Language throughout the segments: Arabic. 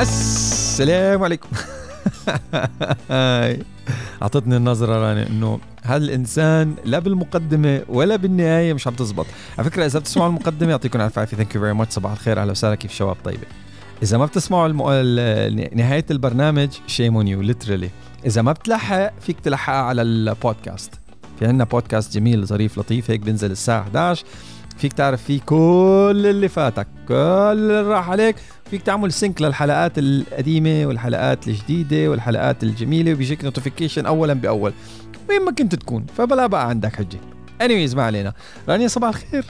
السلام عليكم. أعطتني النظرة رانيا إنه هذا الإنسان لا بالمقدمة ولا بالنهاية مش عم تزبط. على فكرة إذا بتسمعوا المقدمة يعطيكم الف عافيه thank you very much صباح الخير. أهلا وسهلا. كيف شباب؟ طيبة. إذا ما بتسمعوا المو... نهاية البرنامج shame on you literally إذا ما بتلحق فيك تلحقها على البودكاست. في عندنا بودكاست جميل ظريف لطيف. هيك بينزل الساعة 11 فيك تعرف فيه كل اللي فاتك كل اللي راح عليك. فيك تعمل sync للحلقات القديمة والحلقات الجديدة والحلقات الجميلة وبيجيك notification أولا بأول. وين ما كنت تكون فما بقى عندك حجة. Anyways ما علينا. رانيا صباح الخير.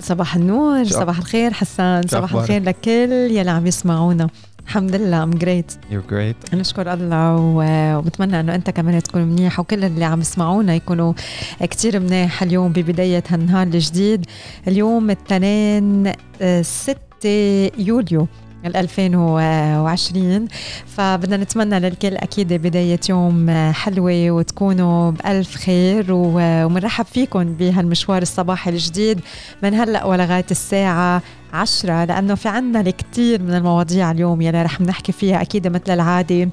صباح النور صباح الخير حسان صباح الخير لكل يلي عم يسمعونا. الحمد لله I'm great you great نشكر الله وبتمنى إنه أنت كمان تكون منيح وكل اللي عم يسمعونا يكونوا كتير منيح اليوم ببداية هالنهار الجديد. اليوم الاثنين 6 آه، يوليو. 2020 فبدنا نتمنى للكل أكيد بداية يوم حلوة وتكونوا بألف خير ومنرحب فيكم بهالمشوار الصباحي الجديد من هلأ ولغاية الساعة عشرة لأنه في عنا الكثير من المواضيع اليوم يلي رح نحكي فيها أكيد مثل العادة.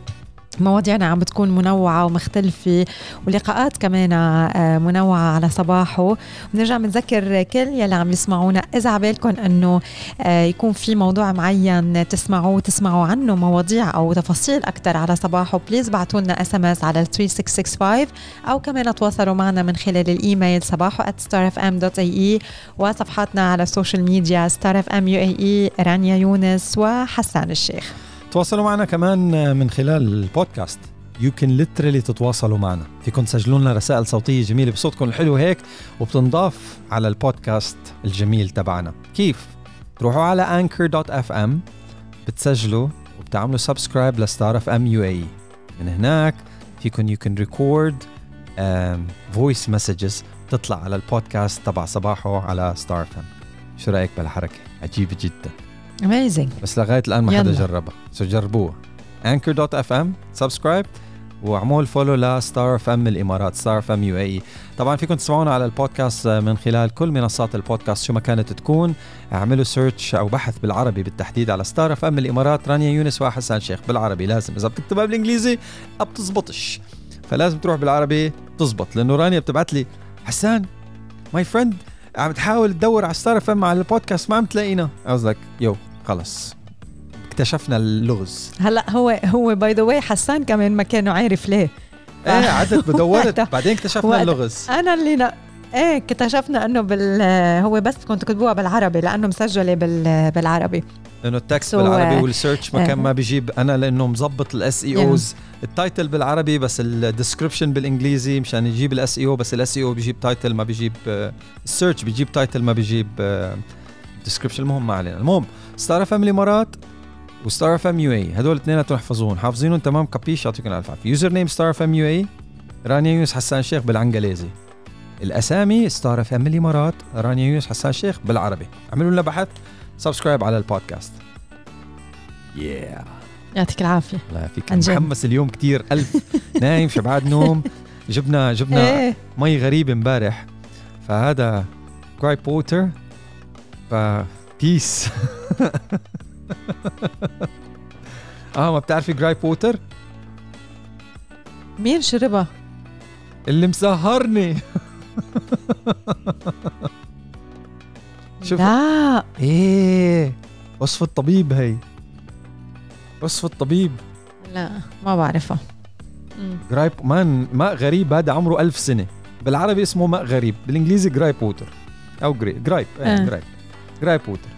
مواضيعنا عم بتكون منوعة ومختلفة ولقاءات كمان آه، منوعة على صباحه. بنرجع بنذكر كل يلي عم يسمعونا. إذا عبالكم أنه آه، يكون في موضوع معين تسمعوه تسمعوا عنه مواضيع أو تفاصيل أكثر على صباحه please بعتوا لنا SMS على 3665 أو كمان تواصلوا معنا من خلال الإيميل صباحو at starfm.ae وصفحاتنا على ال social media اي رانيا يونس وحسان الشيخ. تواصلوا معنا كمان من خلال البودكاست. you can literally تتواصلوا معنا. فيكم تسجلوا لنا رسائل صوتية جميلة بصوتكم الحلو هيك وبتنضاف على البودكاست الجميل تبعنا. كيف؟ تروحوا على anchor.fm بتسجلوا وبتعملوا subscribe ل Star FM UAE من هناك فيكم you can record voice messages تطلع على البودكاست تبع صباحه على Star FM شو رأيك بالحركه عجيبة جدا. amazing بس لغاية الآن ما حدا جربها. so جربوها. Anchor dot FM subscribe واعملوا follow لستار اف ام الإمارات Star FM UAE طبعا فيكم تسمعونا على البودكاست من خلال كل منصات البودكاست شو ما كانت تكون. اعملوا search أو بحث بالعربي بالتحديد على ستار اف ام الإمارات. رانيا يونس وحسن شيخ بالعربي. لازم إذا بتكتبها بالإنجليزي ما بتزبطش. فلازم تروح بالعربي تزبط. لأنه رانيا بتبعت لي حسان my friend عم تحاول تدور على Star FM على البودكاست ما عم تلاقينا. I was like yo خلص. اكتشفنا اللغز. هلا هو هو by the way حسان كمان ما كانوا عارف ليه. إيه عدت بدورت. بعدين اكتشفنا اللغز. أنا اللي ن... إيه اكتشفنا إنه بال هو بس كنت كتبوها بالعربي لأنه مسجلة بال... بالعربي. لأنه ال text بالعربي uh, وال search ما كان ما بيجيب. أنا لأنه مظبط ال SEOs ال title بالعربي بس ال description بالإنجليزي مشان يجيب ال SEO بس ال SEO بيجيب title ما بيجيب ال search بيجيب title ما بيجيب description المهم ما علينا. المهم ستار اف ام الإمارات و Star FM UAE هدول اثنيناتهم احفظوهم حافظينهم تمام capisce يعطيكم الف عافيه username Star FM UAE رانيا يونس حسان شيخ بالإنجليزي. الأسامي ستار اف ام الإمارات رانيا يونس حسان شيخ بالعربي. اعملوا لنا بحث subscribe على البودكاست. Yeah. يعطيك العافية. الله يعافيك. محمس اليوم كتير. ألف. نايم شبعان نوم. جبنا جبنا إيه. مي غريب امبارح. فهذا جرايب ووتر فبيس آه ما بتعرفي جرايب ووتر مين شربها؟ اللي مسهرني. شوف لا. إيه وصف الطبيب هي. وصف الطبيب. لا ما بعرفها. gripe مان ماء غريب هذا عمره ألف سنة. بالعربي اسمه ماء غريب بالإنجليزي gripe water أو gri- gripe آه. gripe gripe water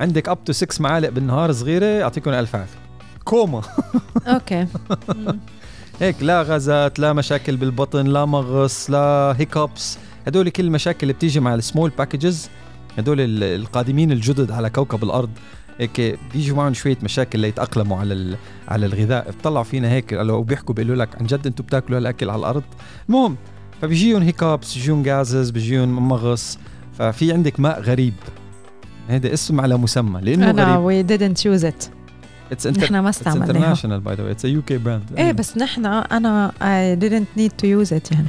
عندك up to 6 معالق بالنهار صغيرة يعطيكم ألف عافية. comma okay. هيك لا غازات لا مشاكل بالبطن لا مغص لا hiccups هدول كل المشاكل اللي بتيجي مع ال small packages هدول القادمين الجدد على كوكب الأرض. هيك بيجوا معهم شوية مشاكل ليتأقلموا على على الغذاء. بيطلعوا فينا هيك لو بيحكوا بيقولوا لك عن جد أنتم بتاكلوا هالأكل على الأرض. المهم فبيجيهم hiccups بيجيهم gases بيجيهم مغص. ففي عندك ماء غريب. هذا اسم على مسمى لأنه أنا غريب. we didn't it. It's inter- نحن ما استعملناها. international by the way. It's a UK brand. إيه بس نحن أنا I didn't need to use it يعني.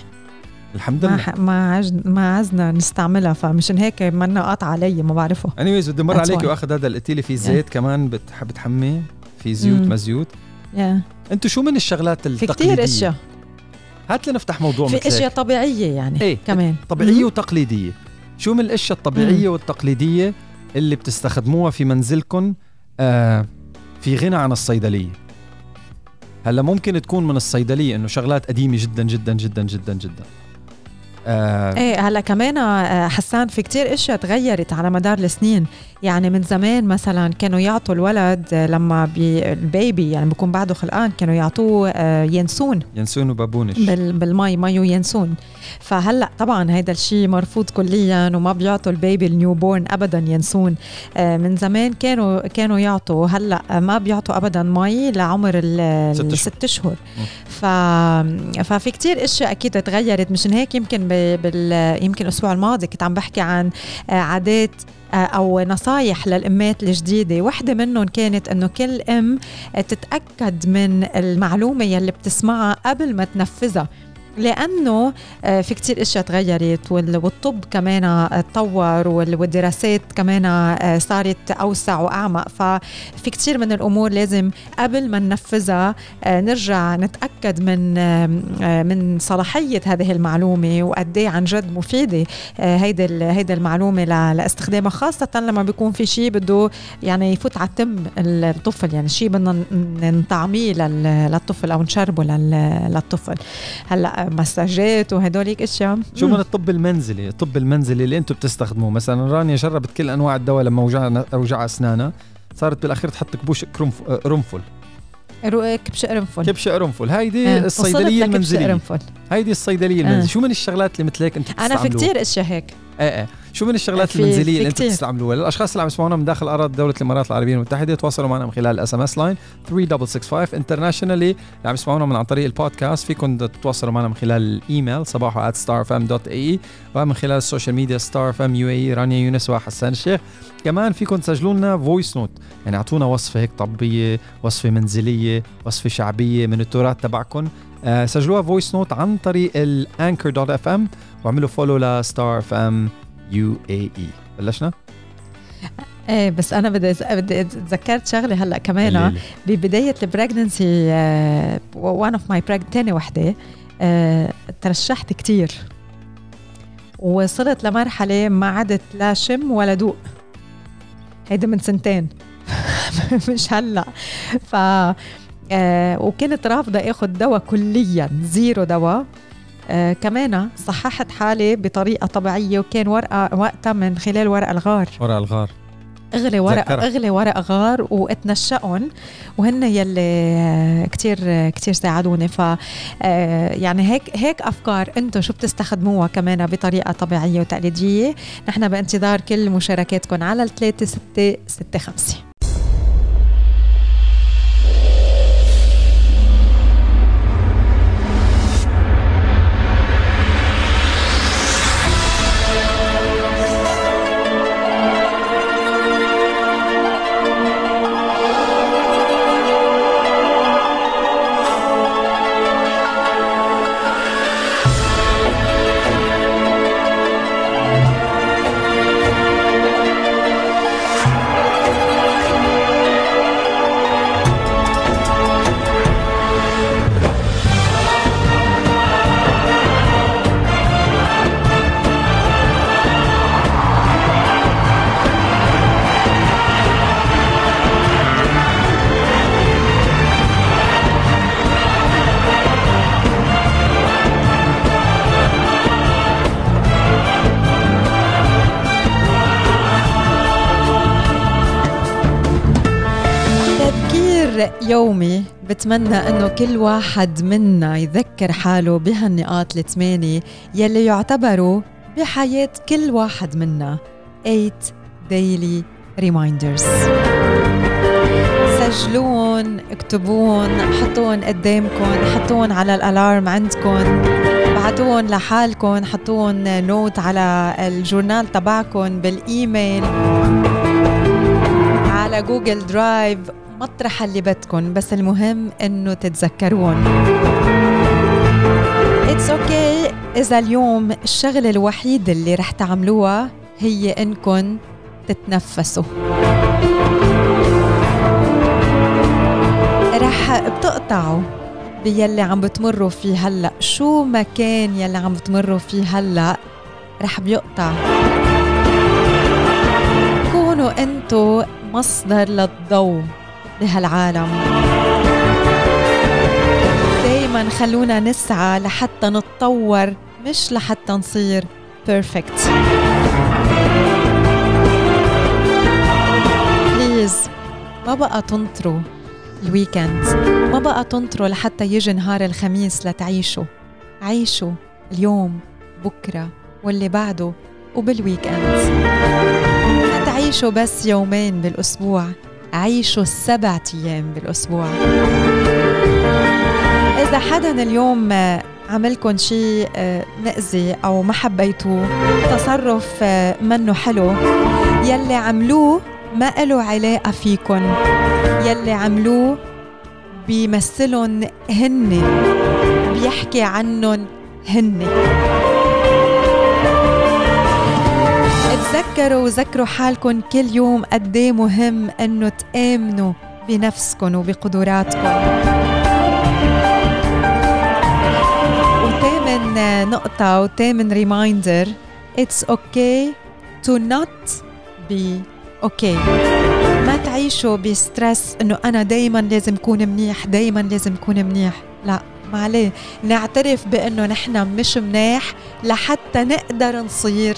الحمد لله. ما ما عج... ما عزنا نستعملها فمشان هيك منا قاطعه علي ما بعرفه. اني ويز بدي مر عليك. وأخذ هذا اللي قلتي لي في زيت كمان بتح- بتحمي في زيوت مم. ما زيوت. Yeah. أنتوا شو من الشغلات في التقليدية؟ كتير أشياء. هات لنفتح موضوع في أشياء. طبيعية يعني إيه، كمان. طبيعية مم. وتقليدية. شو من الأشياء الطبيعية والتقليدية اللي بتستخدموها في منزلكم آه في غنى عن الصيدلية. هلأ ممكن تكون من الصيدلية إنه شغلات قديمة جدا جدا جدا جدا جدا. آه. إيه هلا كمان آه، حسان في كتير إشياء تغيرت على مدار السنين. يعني من زمان مثلا كانوا يعطوا الولد آه، لما بي ال baby يعني بيكون بعده خلقان كانوا يعطوه آه، ينسون. ينسون وبابونش. بال بالمي مي وينسون فهلا طبعا هيدا الشيء مرفوض كليا وما بيعطوا ال baby ال newborn ابدا ينسون. من زمان كانوا كانوا يعطوا هلا ما بيعطوا ابدا مي لعمر ال- ست أشهر. الست أشهر. ف ففي كتير إشياء أكيد تغيرت. مشان هيك يمكن. بال يمكن الأسبوع الماضي كنت عم بحكي عن آه، عادات آه، أو نصايح للأمات الجديدة. وحدة منهم كانت إنه كل أم تتأكد من المعلومة يلي بتسمعها قبل ما تنفذها. لأنه آه، في كتير إشياء تغيرت وال- والطب كمان آه، تطور وال- والدراسات كمان آه، صارت أوسع وأعمق. ففي كتير من الأمور لازم قبل ما ننفذها نرجع نتأكد من من صلاحية هذه المعلومة وقد إيه عن جد مفيدة هيدي هيدي المعلومة لاستخدامها خاصة لما بيكون في شيء بده يعني يفوت على تم الطفل. يعني شيء بدنا نطعميه لل- للطفل أو نشربه لل- للطفل. هلأ مساجات وهدوليك أشياء. شو. من الطب المنزلي؟ الطب المنزلي اللي أنتم بتستخدموه. مثلا رانيا جربت كل أنواع الدواء لما وجع اوجع أسنانها. صارت بالأخير تحط كبوش قرنفل كبش قرنفل كبش قرنفل هيدي آه، الصيدلية المنزلية. هيدي الصيدلية آه. المنزليه شو من الشغلات اللي مثل هيك أنتم أنا في؟ كتير أشياء هيك. إيه إيه شو من الشغلات في- المنزلية في اللي أنتم. بتستعملوها؟ الاشخاص اللي عم يسمعونا من داخل أراضي دولة الإمارات العربية المتحدة تواصلوا معنا من خلال ال SMS line 3665 internationally اللي عم يسمعونا من عن طريق البودكاست فيكم تتواصلوا معنا من خلال الايميل صباحو @starfm.ae ومن خلال ال social media Star FM UAE رانيا يونس وحسان الشيخ. كمان فيكم تسجلوا لنا voice note يعني أعطونا وصفة هيك طبية وصفة منزلية وصفة شعبية من التراث تبعكم سجلوها voice note عن طريق ال Anchor dot FM واعملوا follow ل Star FM UAE اي بلشنا؟ إيه بس أنا بدي بدي تذكرت شغلة هلأ كمان الليلة. ببداية ال pregnancy one of my تاني وحدة آه، ترشحت كتير. وصلت لمرحلة ما عدت لا شم ولا دوق. هيدا من سنتين. مش هلأ. ف آه وكنت رافضة آخذ دواء كليا زيرو دواء. آه كمان صححت حالي بطريقة طبيعية وكان ورقة وقتها من خلال ورق الغار. ورا الغار. أغلي ورق. أغلي ورق غار واتنشأهم وهن يلي كتير كتير ساعدوني. ف آه، يعني هيك هيك أفكار أنتم شو بتستخدموها كمان بطريقة طبيعية وتقليدية. نحن بانتظار كل مشاركاتكم على ال 3 6 6 5 بتمنى أنه كل واحد منا يذكر حاله بهالنقاط الثمانية يلي يعتبروا بحياة كل واحد منا. 8 daily reminders. سجلون اكتبون حطون قدامكم حطون على الألارم عندكم بعتوهم لحالكم حطون نوت على الجورنال تبعكم بالإيميل على جوجل درايف مطرح اللي بدكم بس المهم إنه تتذكرون. it's okay okay. إذا اليوم الشغلة الوحيدة اللي رح تعملوها هي إنكم تتنفسوا. رح بتقطعوا بيلي عم بتمروا فيه هلأ. شو ما كان يلي عم بتمروا فيه هلأ؟ رح بيقطع. كونوا إنتو مصدر للضوء. بهالعالم دايما خلونا نسعى لحتى نتطور مش لحتى نصير perfect please ما بقى تنطروا ال weekend ما بقى تنطروا لحتى يجي نهار الخميس لتعيشوا. عيشوا اليوم بكرة واللي بعده وبالويكند ما تعيشوا بس يومين بالأسبوع. عيشوا السبعة أيام بالأسبوع. إذا حدا اليوم عملكن شيء مأذي أو ما حبيتوه تصرف منه حلو يلي عملوه ما له علاقة فيكن. يلي عملوه بيمثلن هن بيحكي عنهم هن تذكروا وذكروا حالكم كل يوم قد إيه مهم إنه تآمنوا بنفسكم وبقدراتكم. وثامن نقطة وثامن ريمايندر it's okay to not be okay. ما تعيشوا بستريس إنه أنا دايما لازم أكون منيح دايما لازم أكون منيح. لا ما عليه نعترف بإنه نحن مش منيح لحتى نقدر نصير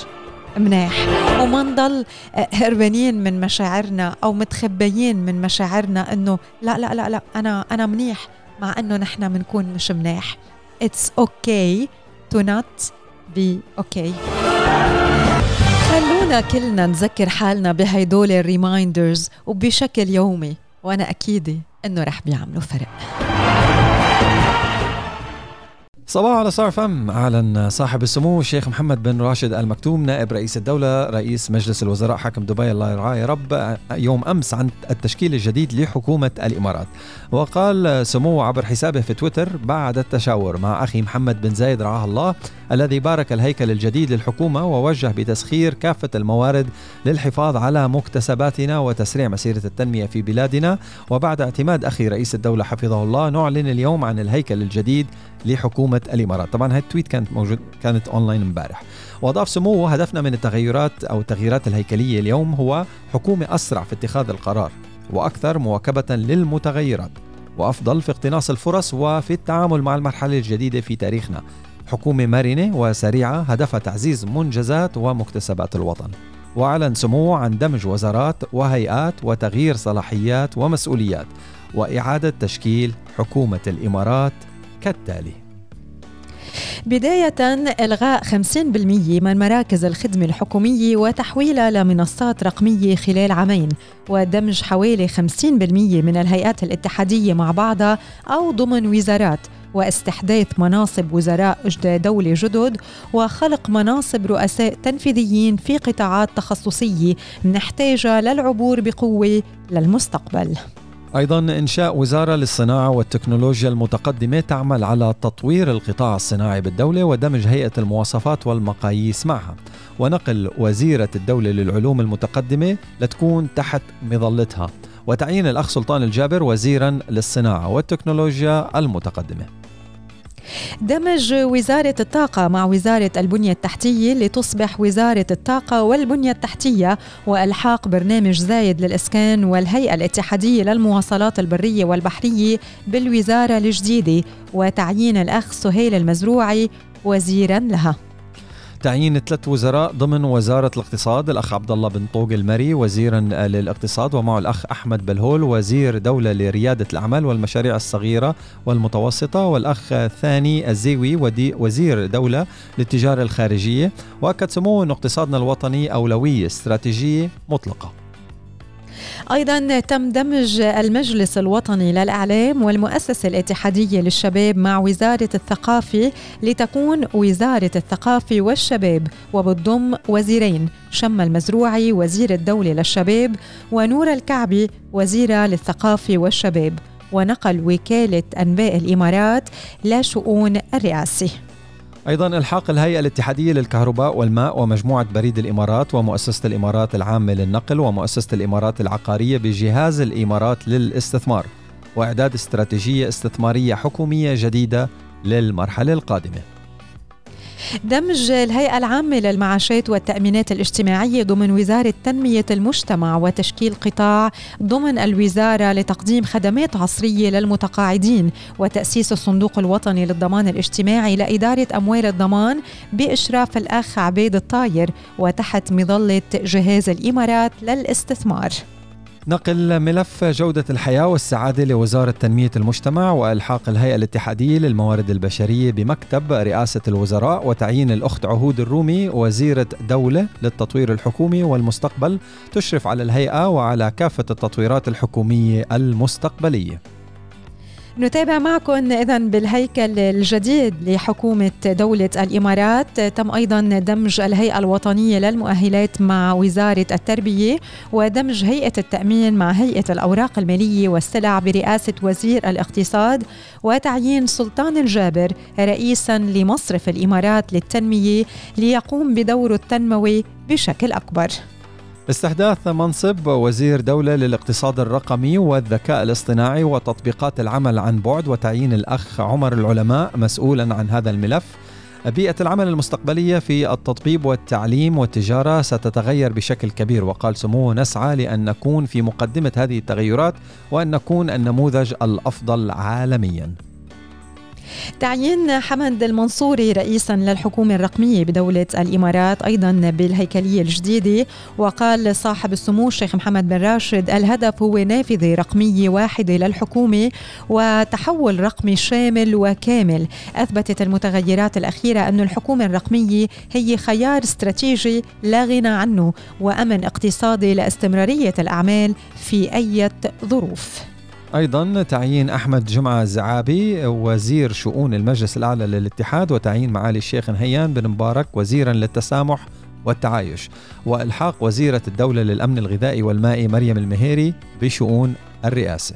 منيح وما نضل هربانين من مشاعرنا أو متخبيين من مشاعرنا إنه لا لا لا لا أنا أنا منيح مع إنه نحن بنكون مش منيح it's okay to not be okay. خلونا كلنا نذكر حالنا بهيدول ال reminders وبشكل يومي وأنا أكيد إنه رح بيعملوا فرق. صباحو على ستار أف إم. أعلن صاحب السمو الشيخ محمد بن راشد المكتوم نائب رئيس الدولة رئيس مجلس الوزراء حاكم دبي. الله يرعاه يا رب. يوم أمس عن التشكيل الجديد لحكومة الإمارات. وقال سموه عبر حسابه في تويتر بعد التشاور مع أخي محمد بن زايد رعاه الله الذي بارك الهيكل الجديد للحكومة ووجه بتسخير كافة الموارد للحفاظ على مكتسباتنا وتسريع مسيرة التنمية في بلادنا. وبعد اعتماد أخي رئيس الدولة حفظه الله نعلن اليوم عن الهيكل الجديد لحكومة الإمارات طبعا هاي ال tweet كانت موجود كانت أونلاين امبارح. وأضاف سموه هدفنا من التغيرات أو التغييرات الهيكلية اليوم هو حكومة أسرع في اتخاذ القرار وأكثر مواكبة للمتغيرات وأفضل في اقتناص الفرص وفي التعامل مع المرحلة الجديدة في تاريخنا. حكومة مرنة وسريعة هدفها تعزيز منجزات ومكتسبات الوطن. وأعلن سموه عن دمج وزارات وهيئات وتغيير صلاحيات ومسؤوليات وإعادة تشكيل حكومة الإمارات كالتالي. بداية إلغاء 50% من مراكز الخدمة الحكومية وتحويلها لمنصات رقمية خلال عامين ودمج حوالي 50% من الهيئات الاتحادية مع بعضها أو ضمن وزارات واستحداث مناصب وزراء دولة جدد وخلق مناصب رؤساء تنفيذيين في قطاعات تخصصية نحتاجها للعبور بقوة للمستقبل. أيضا إنشاء وزارة للصناعة والتكنولوجيا المتقدمة تعمل على تطوير القطاع الصناعي بالدولة ودمج هيئة المواصفات والمقاييس معها. ونقل وزيرة الدولة للعلوم المتقدمة لتكون تحت مظلتها. وتعيين الأخ سلطان الجابر وزيرا للصناعة والتكنولوجيا المتقدمة. دمج وزارة الطاقة مع وزارة البنية التحتية لتصبح وزارة الطاقة والبنية التحتية وإلحاق برنامج زايد للإسكان والهيئة الاتحادية للمواصلات البرية والبحرية بالوزارة الجديدة وتعيين الأخ سهيل المزروعي وزيرا لها. تعيين ثلاث وزراء ضمن وزارة الاقتصاد الأخ عبد الله بن طوق المري وزيرا للاقتصاد ومعه الأخ أحمد بلهول وزير دولة لريادة الأعمال والمشاريع الصغيرة والمتوسطة والأخ ثاني الزيوي وزير دولة للتجارة الخارجية. وأكد سموه أن اقتصادنا الوطني أولوية استراتيجية مطلقة. أيضا تم دمج المجلس الوطني للإعلام والمؤسسة الاتحادية للشباب مع وزارة الثقافة لتكون وزارة الثقافة والشباب وبتضم وزيرين شم المزروعي وزير الدولة للشباب ونور الكعبي وزيرة للثقافة والشباب ونقل وكالة أنباء الإمارات لشؤون الرئاسة. أيضا إلحاق الهيئة الاتحادية للكهرباء والماء ومجموعة بريد الإمارات ومؤسسة الإمارات العامة للنقل ومؤسسة الإمارات العقارية بجهاز الإمارات للاستثمار وإعداد استراتيجية استثمارية حكومية جديدة للمرحلة القادمة. دمج الهيئة العامة للمعاشات والتأمينات الاجتماعية ضمن وزارة تنمية المجتمع وتشكيل قطاع ضمن الوزارة لتقديم خدمات عصرية للمتقاعدين وتأسيس الصندوق الوطني للضمان الاجتماعي لإدارة أموال الضمان بإشراف الأخ عبيد الطاير وتحت مظلة جهاز الإمارات للاستثمار. نقل ملف جودة الحياة والسعادة لوزارة تنمية المجتمع وإلحاق الهيئة الاتحادية للموارد البشرية بمكتب رئاسة الوزراء وتعيين الأخت عهود الرومي وزيرة دولة للتطوير الحكومي والمستقبل تشرف على الهيئة وعلى كافة التطويرات الحكومية المستقبلية. نتابع معكم اذا بالهيكل الجديد لحكومة دولة الإمارات. تم أيضا دمج الهيئة الوطنية للمؤهلات مع وزارة التربية ودمج هيئة التأمين مع هيئة الأوراق المالية والسلع برئاسة وزير الاقتصاد وتعيين سلطان الجابر رئيسا لمصرف الإمارات للتنمية ليقوم بدوره التنموي بشكل أكبر. استحداث منصب وزير دولة للاقتصاد الرقمي والذكاء الاصطناعي وتطبيقات العمل عن بعد وتعيين الأخ عمر العلماء مسؤولا عن هذا الملف. بيئة العمل المستقبلية في التطبيب والتعليم والتجارة ستتغير بشكل كبير وقال سموه نسعى لأن نكون في مقدمة هذه التغيرات وأن نكون النموذج الأفضل عالمياً. تعيين حمد المنصوري رئيسا للحكومة الرقمية بدولة الإمارات أيضا بالهيكلية الجديدة. وقال صاحب السمو الشيخ محمد بن راشد الهدف هو نافذة رقمية واحدة للحكومة وتحول رقمي شامل وكامل. أثبتت المتغيرات الأخيرة أن الحكومة الرقمية هي خيار استراتيجي لا غنى عنه وأمن اقتصادي لاستمرارية الأعمال في أي ظروف. أيضا تعيين أحمد جمعة الزعابي وزير شؤون المجلس الأعلى للاتحاد وتعيين معالي الشيخ نهيان بن مبارك وزيرا للتسامح والتعايش. وإلحاق وزيرة الدولة للأمن الغذائي والمائي مريم المهيري بشؤون الرئاسة.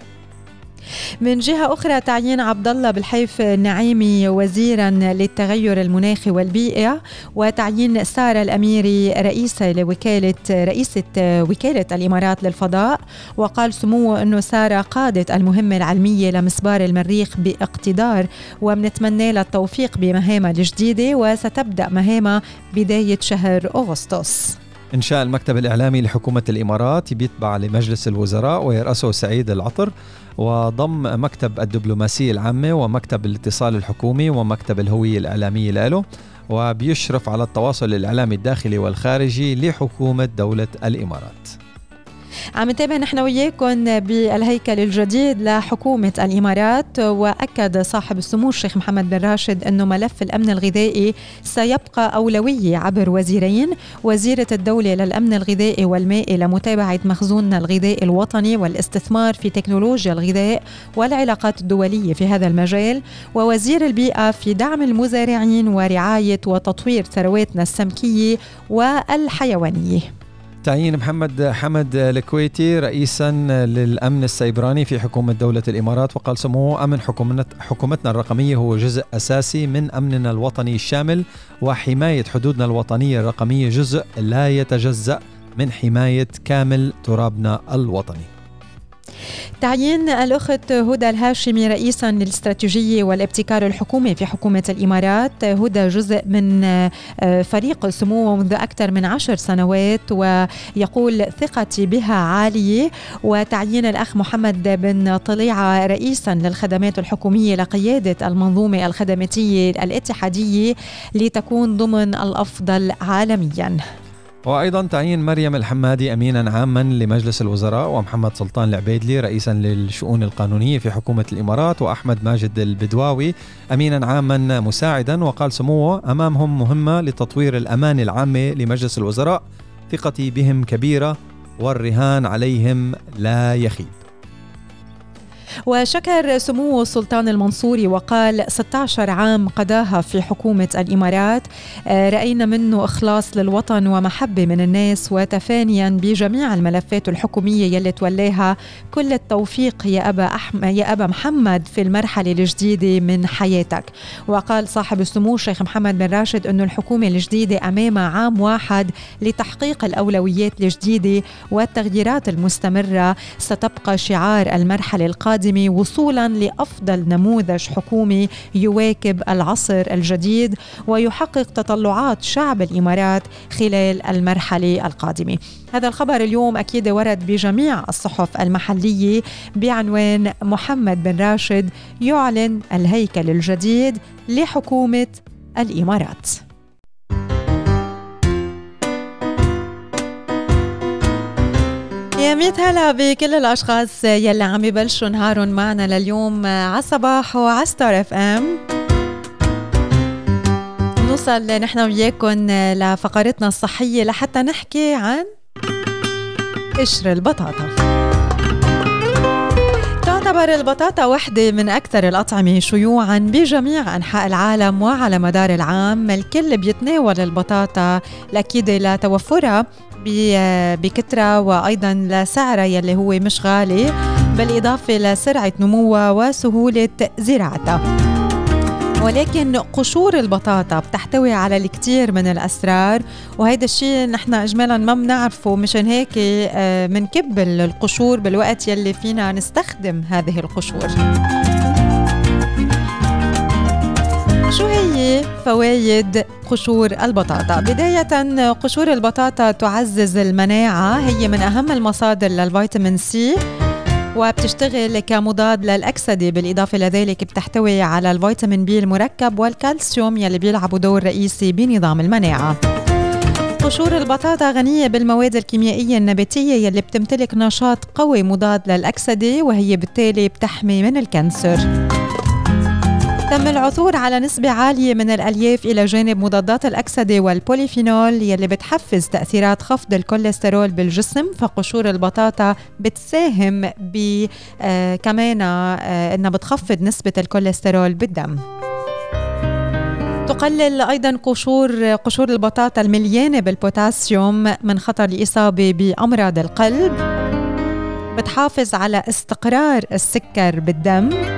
من جهة أخرى تعيين عبد الله بالحيف النعيمي وزيرا للتغير المناخي والبيئة وتعيين سارة الأميري رئيسة لوكالة رئيسة وكالة الإمارات للفضاء. وقال سموه أنه سارة قادت المهمة العلمية لمسبار المريخ باقتدار وبنتمنى لها التوفيق بمهامها الجديدة وستبدأ مهامها بداية شهر أغسطس. إنشاء المكتب الإعلامي لحكومة الإمارات بيتبع لمجلس الوزراء ويرأسه سعيد العطر. وضم مكتب الدبلوماسية العامة ومكتب الاتصال الحكومي ومكتب الهوية الإعلامية له وبيشرف على التواصل الإعلامي الداخلي والخارجي لحكومة دولة الإمارات. عم نتابع نحن وياكم بالهيكل الجديد لحكومة الإمارات وأكد صاحب السمو الشيخ محمد بن راشد أنه ملف الأمن الغذائي سيبقى أولوية عبر وزيرين وزيرة الدولة للأمن الغذائي والمائي لمتابعة مخزوننا الغذائي الوطني والاستثمار في تكنولوجيا الغذاء والعلاقات الدولية في هذا المجال ووزير البيئة في دعم المزارعين ورعاية وتطوير ثرواتنا السمكية والحيوانية. تعيين محمد حمد الكويتي رئيسا للأمن السيبراني في حكومة دولة الإمارات وقال سموه أمن حكومتنا الرقمية هو جزء أساسي من أمننا الوطني الشامل وحماية حدودنا الوطنية الرقمية جزء لا يتجزأ من حماية كامل ترابنا الوطني. تعيين الأخت هدى الهاشمي رئيسا للاستراتيجية والابتكار الحكومي في حكومة الإمارات. هدى جزء من آه، فريق سموه منذ أكثر من عشر سنوات ويقول ثقتي بها عالية. وتعيين الأخ محمد بن طليعة رئيسا للخدمات الحكومية لقيادة المنظومة الخدماتية الاتحادية لتكون ضمن الأفضل عالميا. وأيضا تعيين مريم الحمادي امينا عاما لمجلس الوزراء ومحمد سلطان العبيدلي رئيسا للشؤون القانونية في حكومة الإمارات وأحمد ماجد البدواوي امينا عاما مساعدا وقال سموه أمامهم مهمة لتطوير الأمان العامة لمجلس الوزراء ثقتي بهم كبيرة والرهان عليهم لا يخيب. وشكر سمو السلطان المنصوري وقال 16 عام قضاها في حكومة الإمارات. آه، رأينا منه إخلاص للوطن ومحبة من الناس وتفانيا بجميع الملفات الحكومية يلي تولاها كل التوفيق يا أبا, أحم... يا أبا محمد في المرحلة الجديدة من حياتك. وقال صاحب السمو الشيخ محمد بن راشد أنه الحكومة الجديدة أمامها عام واحد لتحقيق الأولويات الجديدة والتغييرات المستمرة. ستبقى شعار المرحلة القادمة وصولا لأفضل نموذج حكومي يواكب العصر الجديد ويحقق تطلعات شعب الإمارات خلال المرحلة القادمة. هذا الخبر اليوم أكيد ورد بجميع الصحف المحلية بعنوان محمد بن راشد يعلن الهيكل الجديد لحكومة الإمارات. يا ميت هلا بكل الأشخاص يلي عم يبلشوا نهارهم معنا لليوم على صباحو وعلى ستار اف ام. نوصل نحن وياكم لفقرتنا الصحية لحتى نحكي عن قشر البطاطا. تعتبر البطاطا واحدة من أكثر الأطعمة شيوعا بجميع أنحاء العالم وعلى مدار العام. الكل بيتناول البطاطا الأكيد لتوفرها بكثرة وأيضا لسعرها يلي هو مش غالي بالإضافة لسرعة نموها وسهولة زراعتها ولكن قشور البطاطا بتحتوي على الكثير من الأسرار وهيدا الشيء نحن اجمالا ما بنعرفه. مشان هيك بنكب آه، القشور بالوقت يلي فينا نستخدم هذه القشور. شو هي فوائد قشور البطاطا؟ بداية قشور البطاطا تعزز المناعة. هي من أهم المصادر للفيتامين سي وبتشتغل كمضاد للأكسدة. بالإضافة لذلك بتحتوي على الفيتامين بي المركب والكالسيوم يلي بيلعبوا دور رئيسي بنظام المناعة. قشور البطاطا غنية بالمواد الكيميائية النباتية يلي بتمتلك نشاط قوي مضاد للأكسدة وهي بالتالي بتحمي من ال cancer. تم العثور على نسبة عالية من الألياف إلى جانب مضادات الأكسدة والبوليفينول يلي بتحفز تأثيرات خفض الكوليسترول بالجسم فقشور البطاطا بتساهم ب آه كمان آه إنها بتخفض نسبة الكوليسترول بالدم. تقلل أيضا قشور قشور البطاطا المليانة بالبوتاسيوم من خطر الإصابة بأمراض القلب. بتحافظ على استقرار السكر بالدم.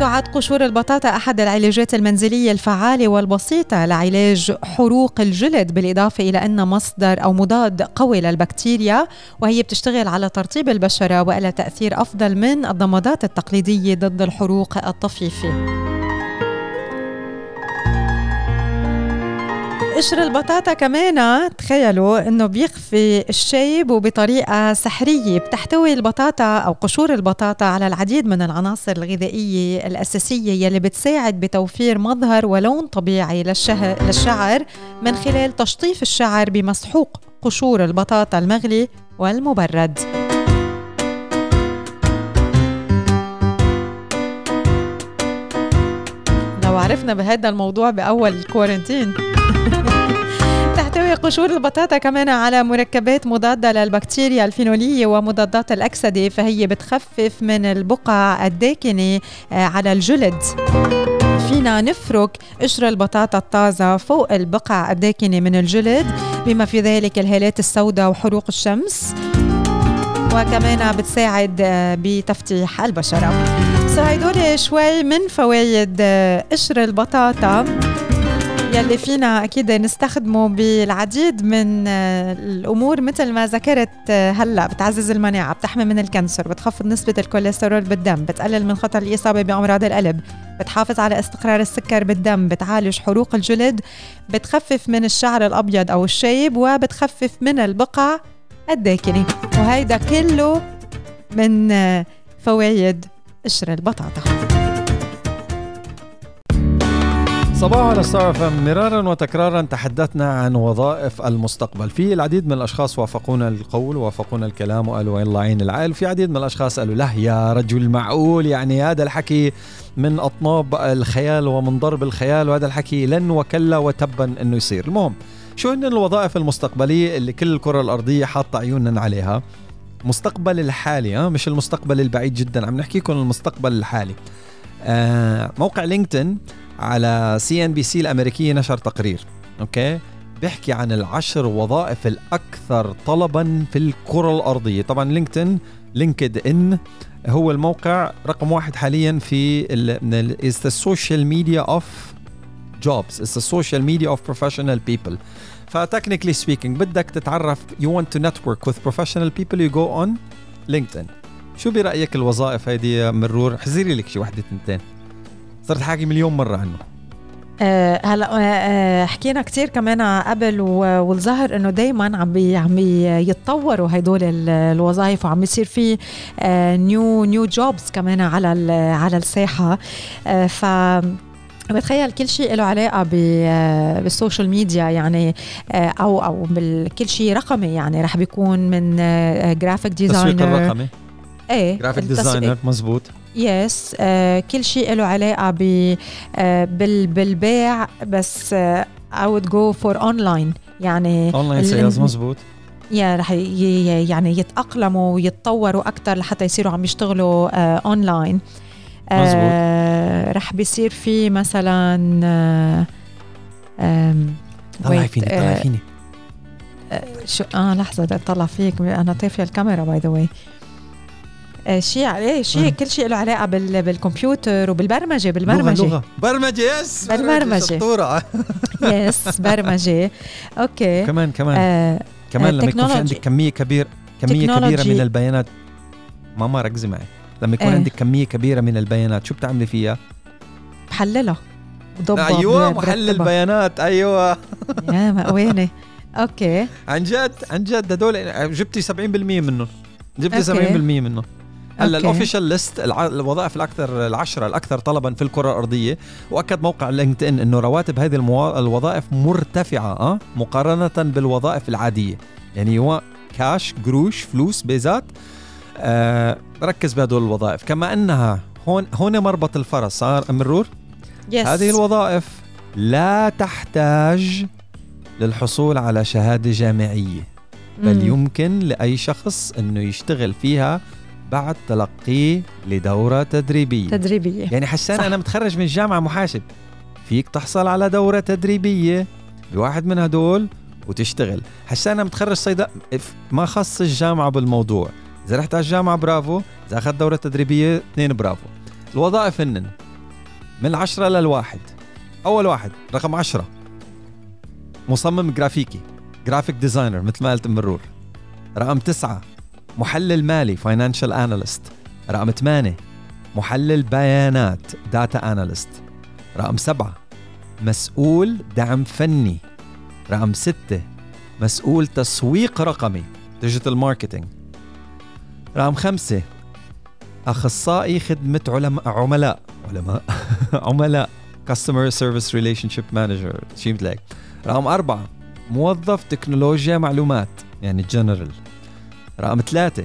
تعد قشور البطاطا أحد العلاجات المنزلية الفعالة والبسيطة لعلاج حروق الجلد بالإضافة إلى أنها مصدر أو مضاد قوي للبكتيريا وهي بتشتغل على ترطيب البشرة وإلى تأثير أفضل من الضمادات التقليدية ضد الحروق الطفيفة. قشر البطاطا كمان تخيلوا إنه بيخفي الشيب وبطريقة سحرية بتحتوي البطاطا أو قشور البطاطا على العديد من العناصر الغذائية الأساسية يلي بتساعد بتوفير مظهر ولون طبيعي للشعر من خلال تشطيف الشعر بمسحوق قشور البطاطا المغلي والمبرد. عرفنا بهذا الموضوع بأول الكورنتين تحتوي قشور البطاطا كمان على مركبات مضادة للبكتيريا الفينولية ومضادات الأكسدة فهي بتخفف من البقع الداكنة آه، على الجلد. فينا نفرك قشر البطاطا الطازة فوق البقع الداكنة من الجلد بما في ذلك الهالات السوداء وحروق الشمس. وكمان بتساعد آه، بتفتيح البشرة. so هيدول شوي من فوائد آه، قشر البطاطا. يلي فينا أكيد نستخدمه بالعديد من آه، الأمور مثل ما ذكرت آه، هلا بتعزز المناعة بتحمي من ال cancer بتخفض نسبة الكوليسترول بالدم بتقلل من خطر الإصابة بأمراض القلب بتحافظ على استقرار السكر بالدم بتعالج حروق الجلد بتخفف من الشعر الأبيض أو الشيب وبتخفف من البقع الداكنه وهيدا كله من آه، فوائد قشر البطاطا. صباح على ستار مرارا وتكرارا تحدثنا عن وظائف المستقبل. في العديد من الأشخاص وافقونا القول وافقونا الكلام وقالوا الله يعين العائل وفي عديد من الأشخاص قالوا له يا رجل معقول يعني هذا الحكي من أطناب الخيال ومن ضرب الخيال وهذا الحكي لن وكلا وتبا إنه يصير. المهم شو هن الوظائف المستقبلية اللي كل الكرة الأرضية حاطة عيوننا عليها؟ مستقبل الحالي ها؟ مش المستقبل البعيد جدا. عم نحكي لكم المستقبل الحالي. آه موقع لينكدين على سي ان بي سي الأمريكية نشر تقرير okay؟ بيحكي عن العشر وظائف الأكثر طلبا في الكرة الأرضية. طبعا لينكدين لينكد ان هو الموقع رقم واحد حاليا في media of jobs. It's the social media of professional people. ف technically speaking بدك تتعرف you want to network with professional people you go on LinkedIn. شو برأيك الوظائف هيدي مرور؟ حزيري لك شي وحدة تنتين. صرت حاكي مليون مرة عنه. أه هلا أه حكينا كثير كمان قبل والظاهر إنه دائما عم بي عم يتطوروا هدول الوظائف وعم يصير في new new jobs كمان على على الساحة. أه ف بتخيل كل شيء له علاقة بال social media يعني أو أو كل شيء رقمي يعني رح بيكون من graphic designer التسويق الرقمي إيه graphic designer مزبوط. yes آه كل شيء له علاقة ب آه بال بالبيع بس آه I would go for online. يعني online sales مزبوط. يا رح يعني يتأقلموا ويتطوروا أكثر لحتى يصيروا عم يشتغلوا آه أونلاين آه رح بيصير في مثلا آه طلعي فيني طلعي فيني. شو آه لحظة بدي أطلع فيك أنا طافيه الكاميرا by the way شيء عليه شيء كل شيء له علاقة بال بالكمبيوتر وبالبرمجة بالبرمجة. لغة, لغة. برمجة yes بالبرمجه شطوره yes برمجة. okay. كمان كمان. آه كمان لما يكون في عندك كمية كبير كمية كبيرة من البيانات. ماما ركزي معي. لما يكون آه. عندك كمية كبيرة من البيانات شو بتعملي فيها؟ بحللها. أيوه محلل البيانات. أيوه. يا مقوينه okay. عن جد عن جد هدول جبتي 70% منهم. جبتي 70% منهم. هلا ال official list الوظائف الأكثر العشرة الأكثر طلبا في الكرة الأرضية وأكد موقع لينكد ان إنه رواتب هذه المو... الوظائف مرتفعة أه؟ مقارنة بالوظائف العادية يعني هو كاش قروش فلوس بيزات آه ركز بهدول الوظائف كما أنها هون هون مربط الفرس صار مرور yes. هذه الوظائف لا تحتاج للحصول على شهادة جامعية بل. يمكن لأي شخص إنه يشتغل فيها بعد تلقيه لدورة تدريبية. تدريبية. يعني حسان أنا متخرج من الجامعة محاسب. فيك تحصل على دورة تدريبية. بواحد من هدول وتشتغل. حسان أنا متخرج صيدلة ما خص الجامعة بالموضوع. إذا رحت على الجامعة برافو. إذا أخذت دورة تدريبية اثنين برافو. الوظائف هنن من العشرة للواحد. أول واحد رقم عشرة. مصمم جرافيكي. graphic designer مثل ما قلت مرور رقم تسعة محلل مالي financial analyst رقم 8 محلل بيانات data analyst رقم 7 مسؤول دعم فني. رقم 6 مسؤول تسويق رقمي digital marketing رقم 5 أخصائي خدمة علماء عملاء. علماء عملاء. customer service relationship manager شيء مثل هيك. رقم أربعة موظف تكنولوجيا معلومات يعني جنرال رقم ثلاثة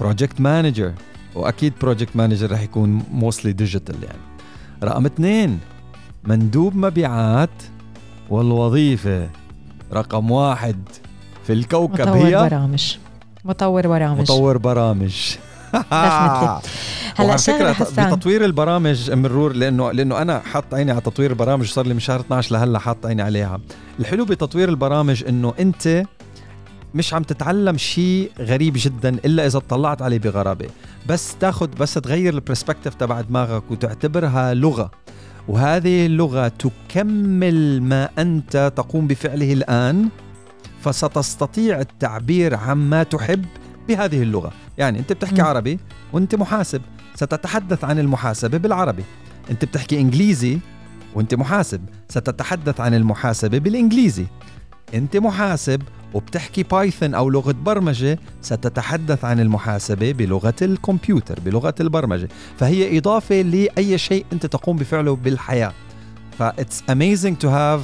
project manager وأكيد project manager رح يكون mostly digital يعني. رقم اثنين مندوب مبيعات والوظيفة. رقم واحد في الكوكب مطور هي؟ برامج. مطور برامج. مطور برامج. هلا فكرة بتطوير البرامج مرور لأنه لأنه أنا حاط عيني على تطوير البرامج صار لي من شهر 12 لهلأ حاط عيني عليها. الحلو بتطوير البرامج إنه أنت مش عم تتعلم شيء غريب جدا إلا إذا اطلعت عليه بغرابة. بس تاخذ بس تغير البرسبكتيف تبع دماغك وتعتبرها لغة. وهذه اللغة تكمل ما أنت تقوم بفعله الآن فستستطيع التعبير عما تحب بهذه اللغة. يعني أنت بتحكي م. عربي وأنت محاسب. ستتحدث عن المحاسبة بالعربي. أنت بتحكي إنجليزي وأنت محاسب. ستتحدث عن المحاسبة بالإنجليزي. أنت محاسب وبتحكي بايثون أو لغة برمجة ستتحدث عن المحاسبة بلغة الكمبيوتر بلغة البرمجة. فهي إضافة لأي شيء أنت تقوم بفعله بالحياة. ف it's amazing to have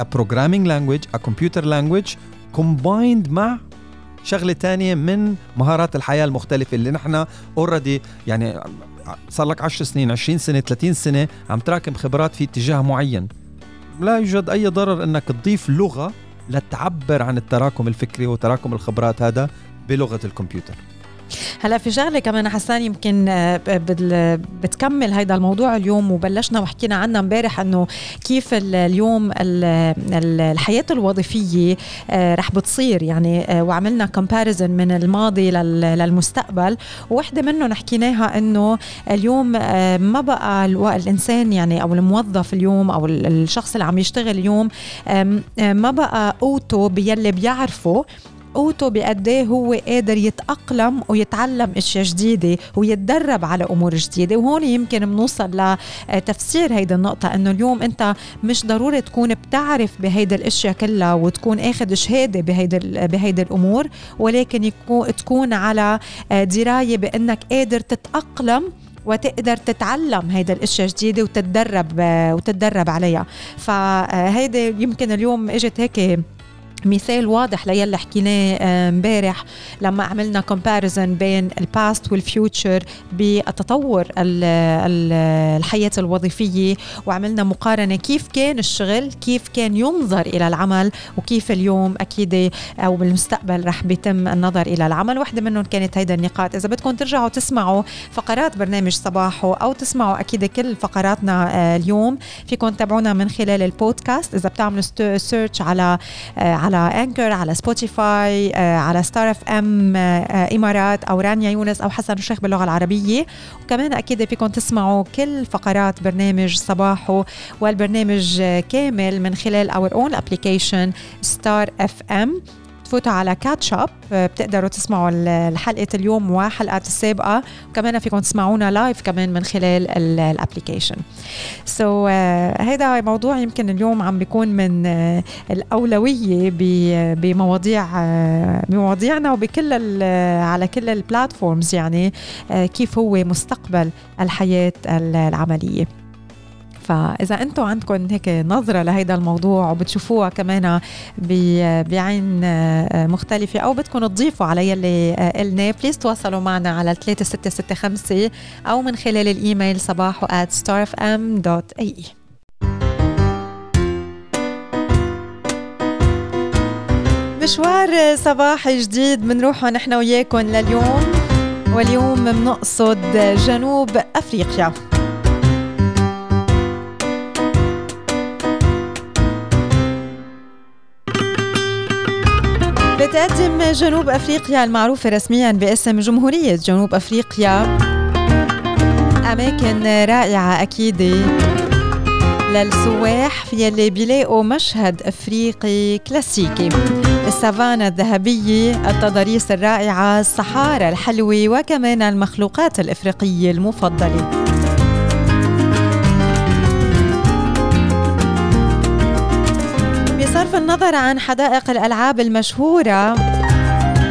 a programming language a computer language combined مع شغلة تانية من مهارات الحياة المختلفة اللي نحن already يعني صار لك 10 سنين 20 سنة 30 سنة عم تراكم خبرات في اتجاه معين. لا يوجد أي ضرر إنك تضيف لغة لتعبر عن التراكم الفكري وتراكم الخبرات هذا بلغة الكمبيوتر. هلا في شغله كمان حسان يمكن آه، بتكمل هيدا الموضوع اليوم وبلشنا وحكينا عنها امبارح إنه كيف اليوم الحياة الوظيفية آه، رح بتصير يعني آه، وعملنا comparison من الماضي للمستقبل. وحده منهم حكيناها إنه اليوم ما بقى الإنسان يعني أو الموظف اليوم أو الشخص اللي عم يشتغل اليوم ما بقى أوتو بيلي بيعرفه قوته بقد هو قادر يتأقلم ويتعلم أشياء جديدة ويتدرب على أمور جديدة. وهون يمكن بنوصل لتفسير هيدي النقطة إنه اليوم أنت مش ضروري تكون بتعرف بهيدي الأشياء كلها وتكون آخذ شهادة بهيدي بهيدي الأمور ولكن يكون تكون على دراية بأنك قادر تتأقلم وتقدر تتعلم هيدا الأشياء جديدة وتتدرب وتتدرب عليها. فهيدي يمكن اليوم إجت هيك مثال واضح ليلي حكيناه آه، امبارح لما عملنا comparison بين ال past وال future بالتطور الحياة الوظيفية وعملنا مقارنة كيف كان الشغل كيف كان ينظر إلى العمل وكيف اليوم أكيد أو بالمستقبل رح بيتم النظر إلى العمل. واحدة منهم كانت هيدا النقاط. إذا بدكم ترجعوا تسمعوا فقرات برنامج صباحو أو تسمعوا أكيد كل فقراتنا آه، اليوم فيكم تتابعونا من خلال البودكاست. إذا بتعملوا search على آه، على Anchor على Spotify آه، على Star FM إمارات أو رانيا يونس أو حسان الشيخ باللغة العربية. وكمان أكيد فيكم تسمعوا كل فقرات برنامج صباحو والبرنامج كامل من خلال our own application Star FM تفوتوا على catch up بتقدروا تسمعوا الحلقة اليوم وحلقات السابقة. وكمان فيكم تسمعونا live كمان من خلال ال application so so, uh, هيدا موضوع يمكن اليوم عم بيكون من uh, الأولوية بمواضيع uh, بمواضيعنا وبكل على كل ال platforms يعني كيف هو مستقبل الحياة العملية. فإذا أنتم عندكم هيك نظرة لهيدا الموضوع وبتشوفوها كمان بعين مختلفة أو بدكم تضيفوا على يلي آه، قلنا بليز تواصلوا معنا على 3665 أو من خلال الإيميل صباحو starfm.ae مشوار صباحي جديد بنروحه نحن وياكم لليوم واليوم بنقصد جنوب أفريقيا. بتقدم جنوب أفريقيا المعروفة رسميا باسم جمهورية جنوب أفريقيا. أماكن رائعة أكيد. للسواح يلي بيلاقوا مشهد أفريقي كلاسيكي. السافانا الذهبية التضاريس الرائعة الصحارى الحلوة وكمان المخلوقات الإفريقية المفضلة. بصرف النظر عن حدائق الألعاب المشهورة.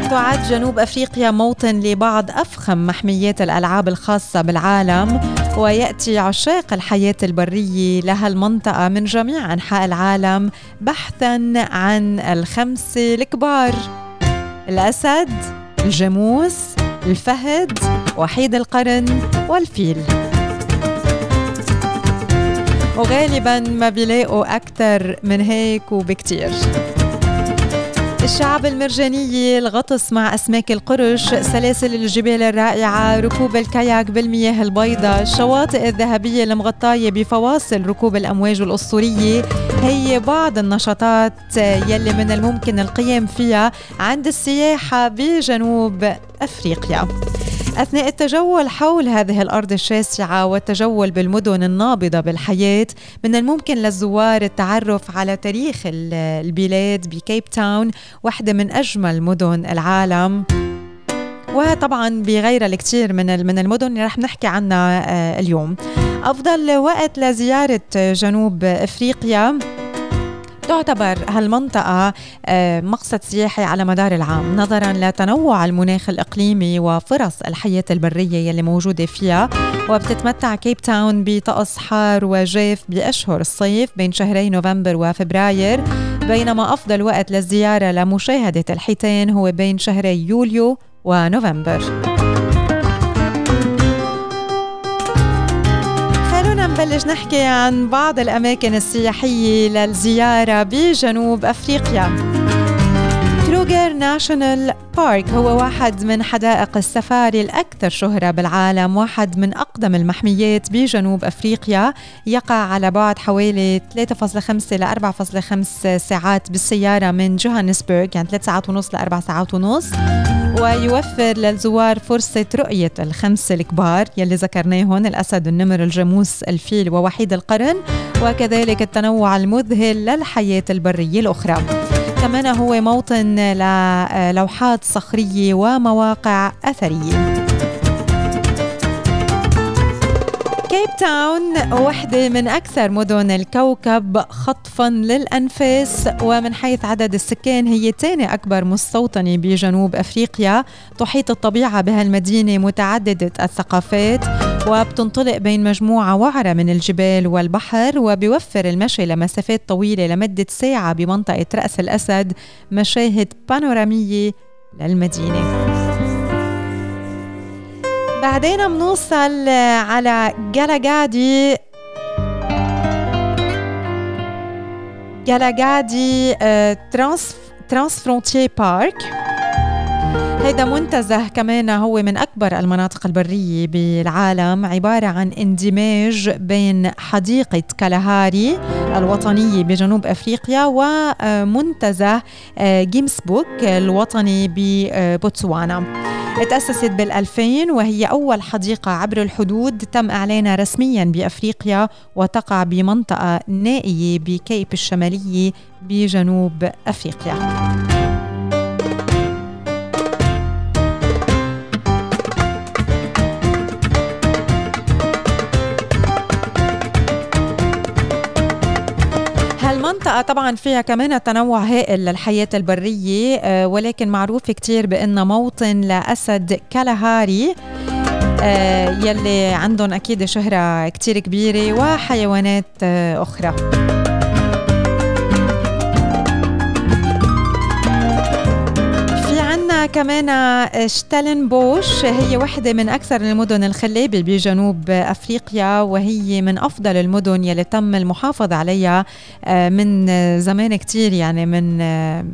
تعد جنوب أفريقيا موطن لبعض أفخم محميات الألعاب الخاصة بالعالم ويأتي عشاق الحياة البرية لها المنطقة من جميع أنحاء العالم بحثا عن الخمسه الكبار. الأسد الجاموس الفهد وحيد القرن والفيل. وغالبا ما بيلاقوا أكثر من هيك وبكتير. الشعب المرجانية الغطس مع أسماك القرش سلاسل الجبال الرائعة ركوب الكاياك بالمياه البيضاء الشواطئ الذهبية المغطاية بفواصل ركوب الأمواج الأسطورية. هي بعض النشاطات يلي من الممكن القيام فيها عند السياحة بجنوب أفريقيا. أثناء التجول حول هذه الأرض الشاسعة والتجول بالمدن النابضة بالحياة من الممكن للزوار التعرف على تاريخ البلاد بكيب تاون واحدة من أجمل مدن العالم. وطبعا بغيرها الكثير من من المدن اللي رح نحكي عنها آه، اليوم. أفضل وقت لزيارة جنوب إفريقيا. تعتبر هالمنطقة آه، مقصد سياحي على مدار العام نظرا لتنوع المناخ الإقليمي وفرص الحياة البرية يلي موجودة فيها. وبتتمتع كيب تاون بطقس حار وجاف بأشهر الصيف بين شهري نوفمبر وفبراير. بينما أفضل وقت للزيارة لمشاهدة الحيتان هو بين شهري يوليو ونوفمبر. نبلش نحكي عن بعض الأماكن السياحية للزيارة بجنوب أفريقيا. Kruger National Park هو واحد من حدائق السفاري الأكثر شهرة بالعالم واحد من أقدم المحميات بجنوب أفريقيا. يقع على بعد حوالي 3.5 ل 4.5 ساعات بالسيارة من جوهانسبرغ يعني 3 ساعات ونص ل 4 ساعات ونص ويوفر للزوار فرصة رؤية الخمس الكبار يلي ذكرناهم الأسد النمر الجاموس الفيل ووحيد القرن وكذلك التنوع المذهل للحياة البرية الأخرى. كمان هو موطن للوحات صخرية ومواقع أثرية. كيب تاون واحدة من أكثر مدن الكوكب خطفا للأنفاس. ومن حيث عدد السكان هي ثاني أكبر مستوطنة بجنوب أفريقيا. تحيط الطبيعة بهالمدينة متعددة الثقافات وبتنطلق بين مجموعة وعرة من الجبال والبحر وبيوفر المشي لمسافات طويلة لمدة ساعة بمنطقة رأس الأسد مشاهد بانورامية للمدينة. بعدين بنوصل على Kgalagadi. Kgalagadi Trans Transfrontier Park هيدا منتزه كمان هو من أكبر المناطق البرية بالعالم عبارة عن اندماج بين حديقة كالهاري الوطنية بجنوب أفريقيا ومنتزه جيمس بوك الوطني ببوتسوانا. تأسست بال2000 وهي أول حديقة عبر الحدود تم إعلانها رسميا بأفريقيا وتقع بمنطقة نائية بكيب الشمالية بجنوب أفريقيا. المنطقة طبعا فيها كمان تنوع هائل للحياة البرية آه، ولكن معروف كتير بأنها موطن لأسد كالهاري آه، يلي عندهم أكيد شهرة كتير كبيرة وحيوانات آه، أخرى. كمان شتلن بوش هي واحدة من أكثر المدن الخلابة بجنوب أفريقيا وهي من أفضل المدن يلي تم المحافظة عليها آه، من زمان كتير يعني من آه،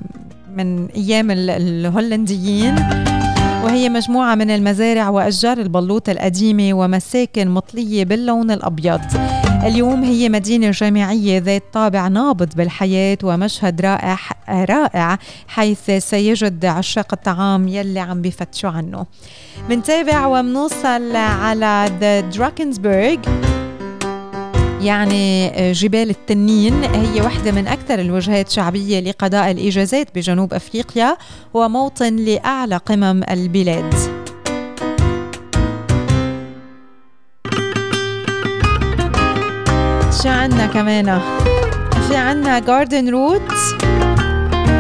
من أيام الهولنديين. وهي مجموعة من المزارع وأشجار البلوط القديمة ومساكن مطلية باللون الأبيض. اليوم هي مدينة جامعية ذات طابع نابض بالحياة ومشهد رائع رائع حيث سيجد عشاق الطعام يلي عم بفتشوا عنه. منتابع ومنوصل على دراكنسبرغ يعني جبال التنين هي واحدة من أكثر الوجهات شعبية لقضاء الإجازات بجنوب أفريقيا وموطن لأعلى قمم البلاد. شو عنا كمان. في عنا Garden Route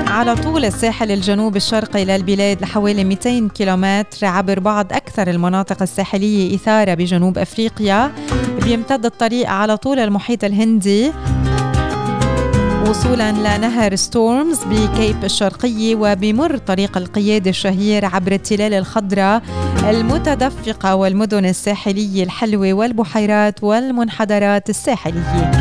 على طول الساحل الجنوب الشرقي للبلاد لحوالي 200 كيلومتر عبر بعض أكثر المناطق الساحلية إثارة بجنوب أفريقيا. بيمتد الطريق على طول المحيط الهندي وصولا لنهر ستورمز بكيب الشرقية وبمر طريق القيادة الشهير عبر التلال الخضراء المتدفقة والمدن الساحلية الحلوة والبحيرات والمنحدرات الساحلية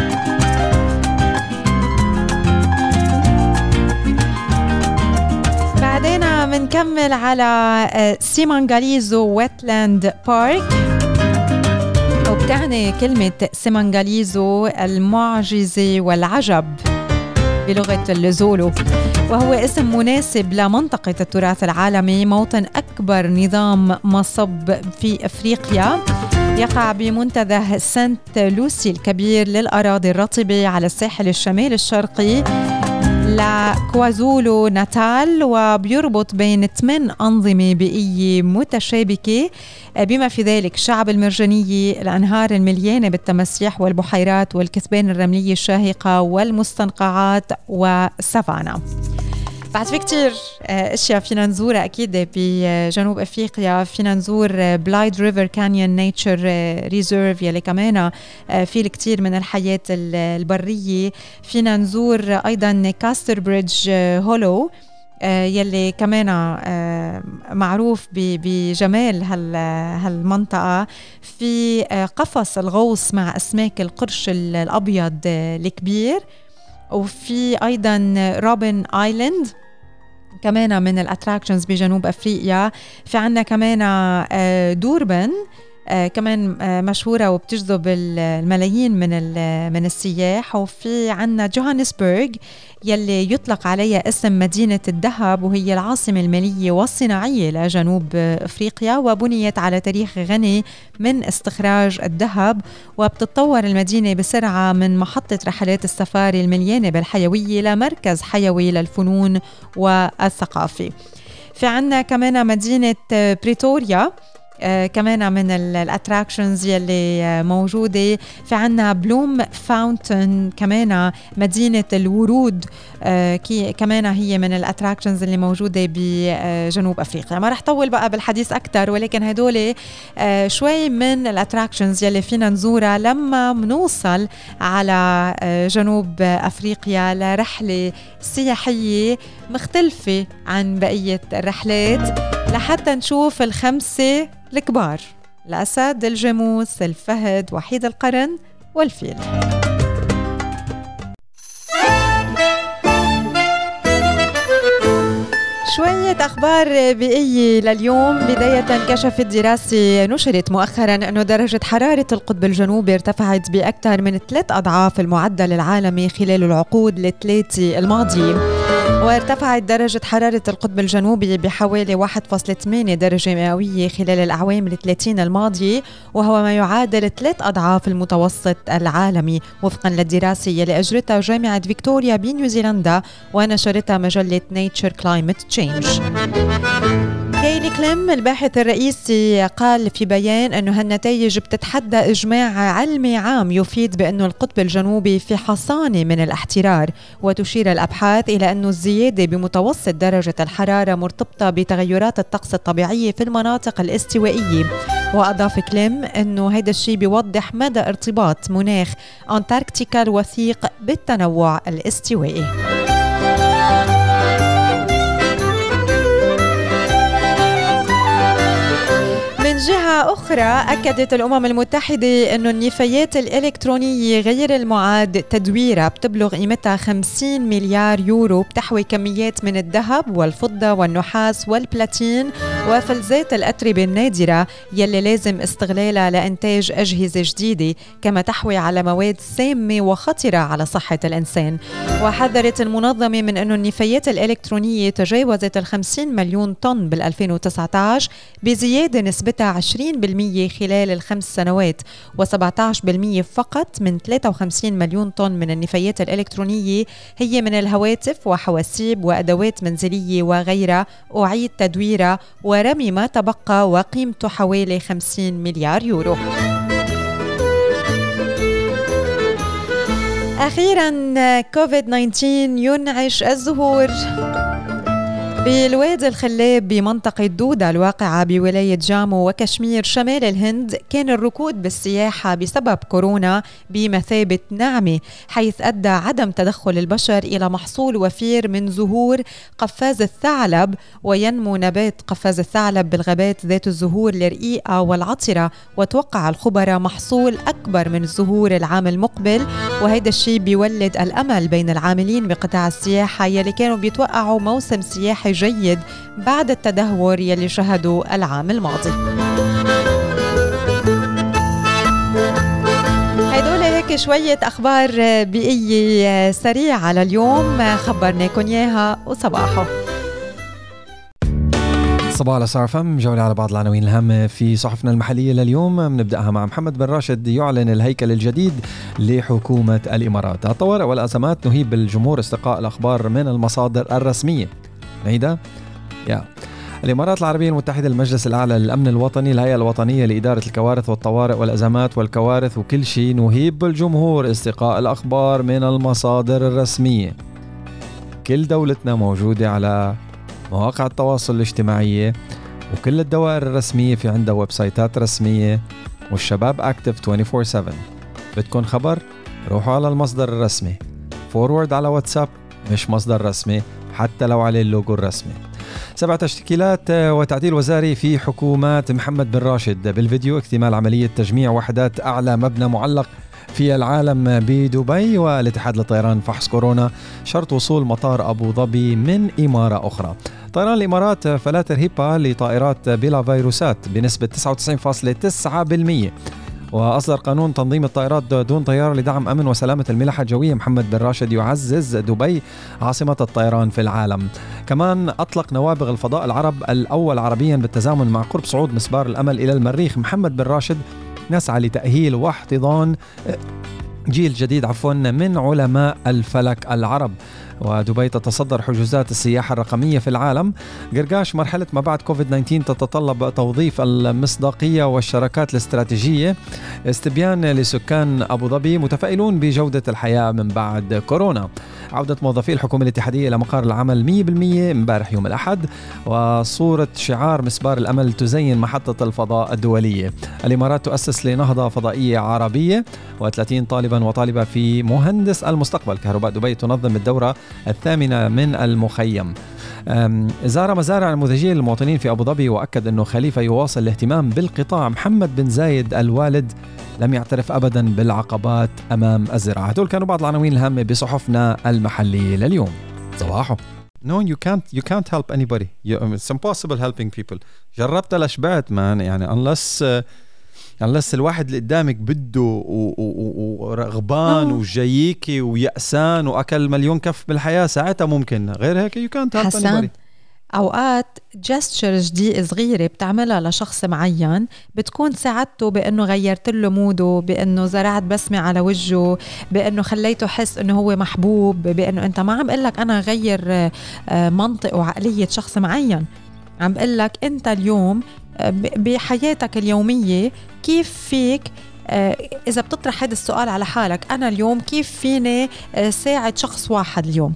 بعدين بنكمل على آه، سيمانغاليزو Wetland Park. وبتعني كلمة سيمانغاليزو المعجزة والعجب. بلغة الزولو. وهو اسم مناسب لمنطقة التراث العالمي موطن أكبر نظام مصب في أفريقيا. يقع بمنتزه سانت لوسي الكبير للأراضي الرطبة على الساحل الشمالي الشرقي. لكوازولو ناتال وبيربط بين ثمان أنظمة بيئية متشابكة. بما في ذلك الشعب المرجانية الأنهار المليانة بالتمسيح والبحيرات والكثبان الرملية الشاهقة والمستنقعات والسافانا بعد في كتير آه، أشياء فينا نزورها أكيد. بجنوب أفريقيا فينا نزور بلايد ريفر كانيون نيتشر ريزيرف يلي كمان آه، في الكثير من الحياة البرية. فينا نزور أيضا Casterbridge Hollow يلي كمان آه، معروف بجمال هالمنطقة. في قفص الغوص مع أسماك القرش الأبيض الكبير. وفي أيضا Robben Island كمان من ال attractions بجنوب أفريقيا. في عنا كمان آه، دوربن. كمان آه مشهورة وبتجذب الملايين من من السياح. وفي عنا جوهانسبرغ يلي يطلق عليها اسم مدينة الذهب وهي العاصمة المالية والصناعية لجنوب إفريقيا. وبنيت على تاريخ غني من استخراج الذهب وبتتطور المدينة بسرعة من محطة رحلات السفاري المليانة بالحيوية لمركز حيوي للفنون والثقافة. في عنا كمان مدينة بريتوريا. آه، كمان من ال attractions يلي آه، موجودة. في عنا بلوم فاونتن كمان مدينة الورود آه، كمان هي من ال attractions اللي موجودة بجنوب أفريقيا. ما رح طول بقى بالحديث أكثر ولكن هدول شوي من ال attractions يلي فينا نزورها لما بنوصل على جنوب أفريقيا لرحلة سياحية مختلفة عن بقية الرحلات. لحتى نشوف الخمسة الكبار. الأسد الجاموس الفهد وحيد القرن والفيل. شوية أخبار بيئية لليوم. بداية كشفت دراسة نشرت مؤخرا أنه درجة حرارة القطب الجنوبي ارتفعت بأكثر من ثلاث أضعاف المعدل العالمي خلال العقود الثلاثة الماضية. وارتفعت درجة حرارة القطب الجنوبي بحوالي 1.8 درجة مئوية خلال الأعوام الثلاثين الماضية وهو ما يعادل ثلاث أضعاف المتوسط العالمي. وفقا للدراسة يلي أجرتها جامعة فيكتوريا بنيوزيلندا ونشرتها مجلة Nature Climate Change كيلي كليم الباحث الرئيسي قال في بيان أنه هالنتائج بتتحدى إجماع علمي عام يفيد بأنه القطب الجنوبي في حصانة من الاحترار وتشير الأبحاث إلى أنه الزيادة بمتوسط درجة الحرارة مرتبطة بتغيرات الطقس الطبيعية في المناطق الاستوائية. وأضاف كليم أنه هذا الشيء بيوضح مدى ارتباط مناخ أنتاركتيكا الوثيق بالتنوع الاستوائي. جهة أخرى أكدت الأمم المتحدة أن النفايات الإلكترونية غير المعاد تدويرها بتبلغ قيمتها 50 مليار يورو بتحوي كميات من الذهب والفضة والنحاس والبلاتين وفلزات الأتربة النادرة يلي لازم استغلالها لإنتاج أجهزة جديدة كما تحوي على مواد سامة وخطرة على صحة الإنسان. وحذرت المنظمة من أن النفايات الإلكترونية تجاوزت ال 50 مليون طن بال 2019 بزيادة نسبتها 20% خلال الخمس سنوات و17% فقط من 53 مليون طن من النفايات الإلكترونية. هي من الهواتف وحواسيب وأدوات منزلية وغيرها. أعيد تدويرها. ورمي ما تبقى وقيمته حوالي 50 مليار يورو. أخيرا كوفيد 19 ينعش الزهور. بالوادي الخلاب بمنطقة دودة الواقعة بولاية جامو وكشمير شمال الهند كان الركود بالسياحة بسبب كورونا بمثابة نعمة حيث أدى عدم تدخل البشر إلى محصول وفير من زهور قفاز الثعلب وينمو نبات قفاز الثعلب بالغابات ذات الزهور الرقيقة والعطرة وتوقع الخبراء محصول أكبر من الزهور العام المقبل. وهذا الشيء بيولد الأمل بين العاملين بقطاع السياحة يلي كانوا بيتوقعوا موسم سياحي جيد بعد التدهور يلي شهدوا العام الماضي. هدول هيك شوية أخبار بيئية سريعة لليوم. خبرناكم إياها وصباحو. صباح على صار فم جولة على بعض العناوين الهامة في صحفنا المحلية لليوم. بنبدأها مع محمد بن راشد يعلن الهيكل الجديد لحكومة الإمارات. الطوارئ والأزمات نهيب الجمهور استقاء الأخبار من المصادر الرسمية. نهيدا يا. الإمارات العربية المتحدة المجلس الأعلى للأمن الوطني الهيئة الوطنية لإدارة الكوارث والطوارئ والأزمات والكوارث وكل شيء نهيب الجمهور استقاء الأخبار من المصادر الرسمية. كل دولتنا موجودة على مواقع التواصل الاجتماعية وكل الدوائر الرسمية في عندها website ات رسمية والشباب active 24/7 بدكم خبر؟ روحوا على المصدر الرسمي. Forward على واتساب مش مصدر رسمي. حتى لو عليه اللوجو الرسمي. سبع تشكيلات وتعديل وزاري في حكومات محمد بن راشد. بالفيديو اكتمال عملية تجميع وحدات أعلى مبنى معلق في العالم بدبي والاتحاد للطيران فحص كورونا. شرط وصول مطار أبو ظبي من إمارة أخرى. طيران الإمارات فلاتر هيبا لطائرات بلا فيروسات بنسبة 99.9% وأصدر قانون تنظيم الطائرات دون طيارة لدعم أمن وسلامة الملاحة الجوية محمد بن راشد يعزز دبي عاصمة الطيران في العالم. كمان أطلق نوابغ الفضاء العرب الأول عربيا بالتزامن مع قرب صعود مسبار الأمل إلى المريخ. محمد بن راشد نسعى لتأهيل واحتضان جيل جديد عفوا من علماء الفلك العرب. ودبي تتصدر حجوزات السياحة الرقمية في العالم. قرقاش مرحلة ما بعد كوفيد 19 تتطلب توظيف المصداقية والشراكات الاستراتيجية. استبيان لسكان أبو ظبي متفائلون بجودة الحياة من بعد كورونا. عودة موظفي الحكومة الاتحادية إلى مقار العمل 100% امبارح يوم الأحد وصورة شعار مسبار الأمل تزين محطة الفضاء الدولية. الإمارات تؤسس لنهضة فضائية عربية و30 طالبا وطالبة في مهندس المستقبل. كهرباء دبي تنظم الدورة الثامنة من المخيم. زار مزارع النموذجية للمواطنين في أبو ظبي وأكد أنه خليفة يواصل الاهتمام بالقطاع محمد بن زايد الوالد لم يعترف أبدا بالعقبات أمام الزراعة هدول كانوا بعض العناوين الهامة بصحفنا المحلية لليوم صباحو No, you can't you can't help anybody. You, it's impossible helping people. جربت لشبعت man يعني unless uh, unless الواحد اللي قدامك بده ورغبان آه. وجاييكي ويأسان وأكل مليون كف بالحياة ساعتها ممكن غير هيك يو كانت حسان أوقات gesture جديد صغيرة بتعملها لشخص معين بتكون ساعدته بإنه غيرت له موده بإنه زرعت بسمة على وجهه بإنه خليته يحس إنه هو محبوب بإنه أنت ما عم لك أنا غير آه، منطق وعقلية شخص معين. عم بقول لك أنت اليوم بحياتك اليومية كيف فيك آه، إذا بتطرح هذا السؤال على حالك أنا اليوم كيف فيني آه، ساعد شخص واحد اليوم؟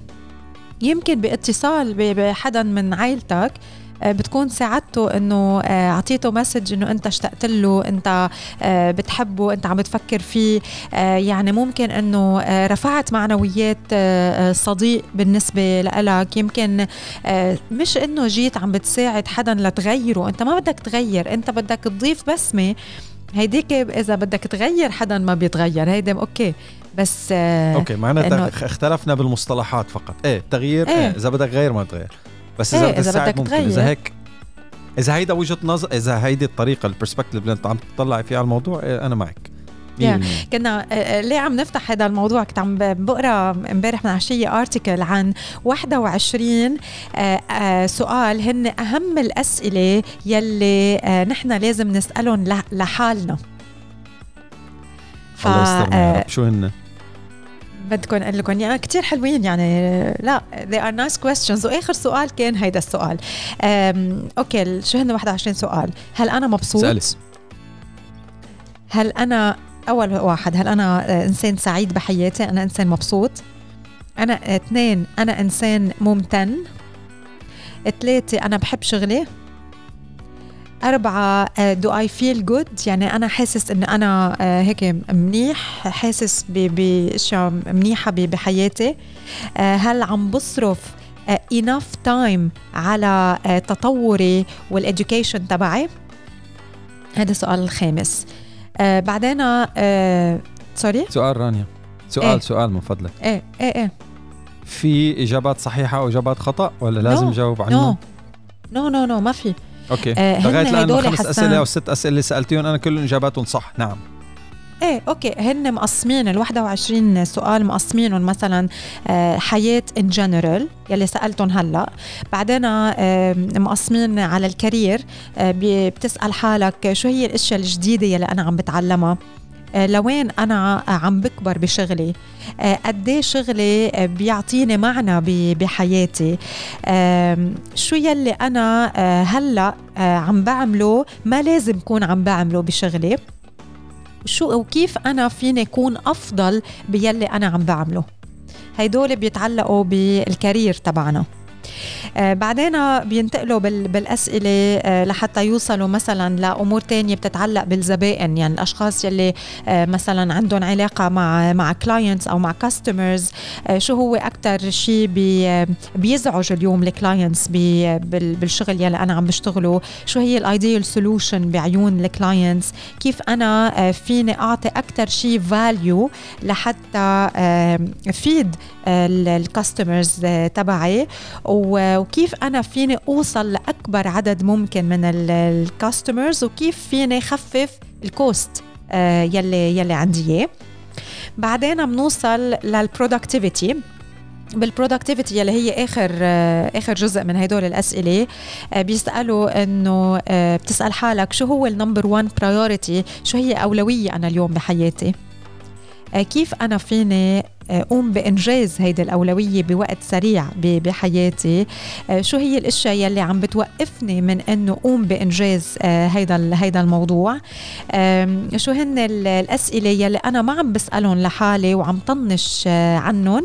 يمكن باتصال بحدا من عائلتك آه، بتكون ساعدته إنه آه، أعطيته مسج إنه أنت اشتقت له أنت آه، بتحبه أنت عم بتفكر فيه يعني ممكن إنه رفعت معنويات صديق بالنسبة لك يمكن مش إنه جيت عم بتساعد حدا لتغيره أنت ما بدك تغير أنت بدك تضيف بسمة هيديك إذا بدك تغير حدا ما بيتغير هيدا أوكي بس أوكي معناتها اختلفنا بالمصطلحات فقط إيه تغيير إيه. إيه إذا بدك غير ما تغير بس إذا إيه إذا بدك ممكن تغير. اذا هيك إذا هيدا وجهة نظر إذا هيدي الطريقة ال perspective اللي أنت عم تطلعي فيها على الموضوع إيه، أنا معك. كنا آه، آه، ليه عم نفتح هذا الموضوع؟ كنت عم بقرأ امبارح من عشيه ارتكل عن 21 آه، سؤال هن أهم الأسئلة يلي نحن لازم نسألهم لحالنا. ف... الله شو هن؟ بدكم أقول لكم يعني كثير حلوين يعني. لا they are nice questions. وآخر سؤال كان هيدا السؤال. أوكي شو هن 21 سؤال؟ هل أنا مبسوط؟ سألي. هل أنا أول واحد هل أنا آه، إنسان سعيد بحياتي؟ أنا إنسان مبسوط. أنا اثنين أنا إنسان ممتن. ثلاثة أنا بحب شغلي. أربعة do I feel good يعني أنا حاسس إن أنا آه، هيك منيح حاسس بأشياء منيحة بحياتي. آه، هل عم بصرف enough تايم على آه، تطوري وال education تبعي؟ هذا السؤال الخامس. بعدين sorry؟ سؤال رانيا. سؤال إيه؟ سؤال من فضلك. إيه إيه إيه. في إجابات صحيحة واجابات خطأ ولا لازم. جاوب عنها no no no ما في. أوكي. آه لغاية الآن خمس أسئلة أو ست أسئلة اللي سألتيهم أنا كلهم إجاباتهم صح. نعم. إيه أوكي. هن مقسمين ال 21 سؤال مقسمينهم مثلا آه، حياة in general يلي سألتهم هلأ. بعدين آه، مقسمين على الكارير آه، بتسأل حالك شو هي الأشياء الجديدة يلي أنا عم بتعلمها؟ لوين أنا عم بكبر بشغلي؟ قد إيه شغلي بيعطيني معنى بحياتي؟ شو يلي أنا هلأ عم بعمله ما لازم كون عم بعمله بشغلي؟ شو وكيف أنا فيني أكون أفضل بيلي أنا عم بعمله. هيدول بيتعلقوا بال career تبعنا. بعدين بينتقلوا بالأسئلة لحتى يوصلوا مثلا لأمور تانية بتتعلق بالزبائن يعني الأشخاص يلي مثلا عندهم علاقة مع مع clients أو مع customers شو هو أكثر شيء بي بيزعج اليوم ال clients بالشغل يلي أنا عم بشتغله؟ شو هي ال ideal solution بعيون ال clients كيف أنا فيني أعطي أكثر شيء value لحتى فيد ال customers تبعي. وكيف أنا فيني أوصل لأكبر عدد ممكن من ال customers وكيف فيني خفف ال cost آه، يلي يلي عندي إياه. بعدين بنوصل لل productivity بال productivity يلي هي آخر آه، آخر جزء من هدول الأسئلة آه، بيسألوا إنه بتسأل حالك شو هو ال number 1 priority شو هي أولوية أنا اليوم بحياتي؟ كيف أنا فيني قوم بإنجاز هيدي الأولوية بوقت سريع بحياتي. شو هي الأشياء يلي عم بتوقفني من إنه قوم بإنجاز هيدا هيدا الموضوع؟ شو هن الأسئلة يلي أنا ما عم بسألهم لحالي وعم طنش عنهم؟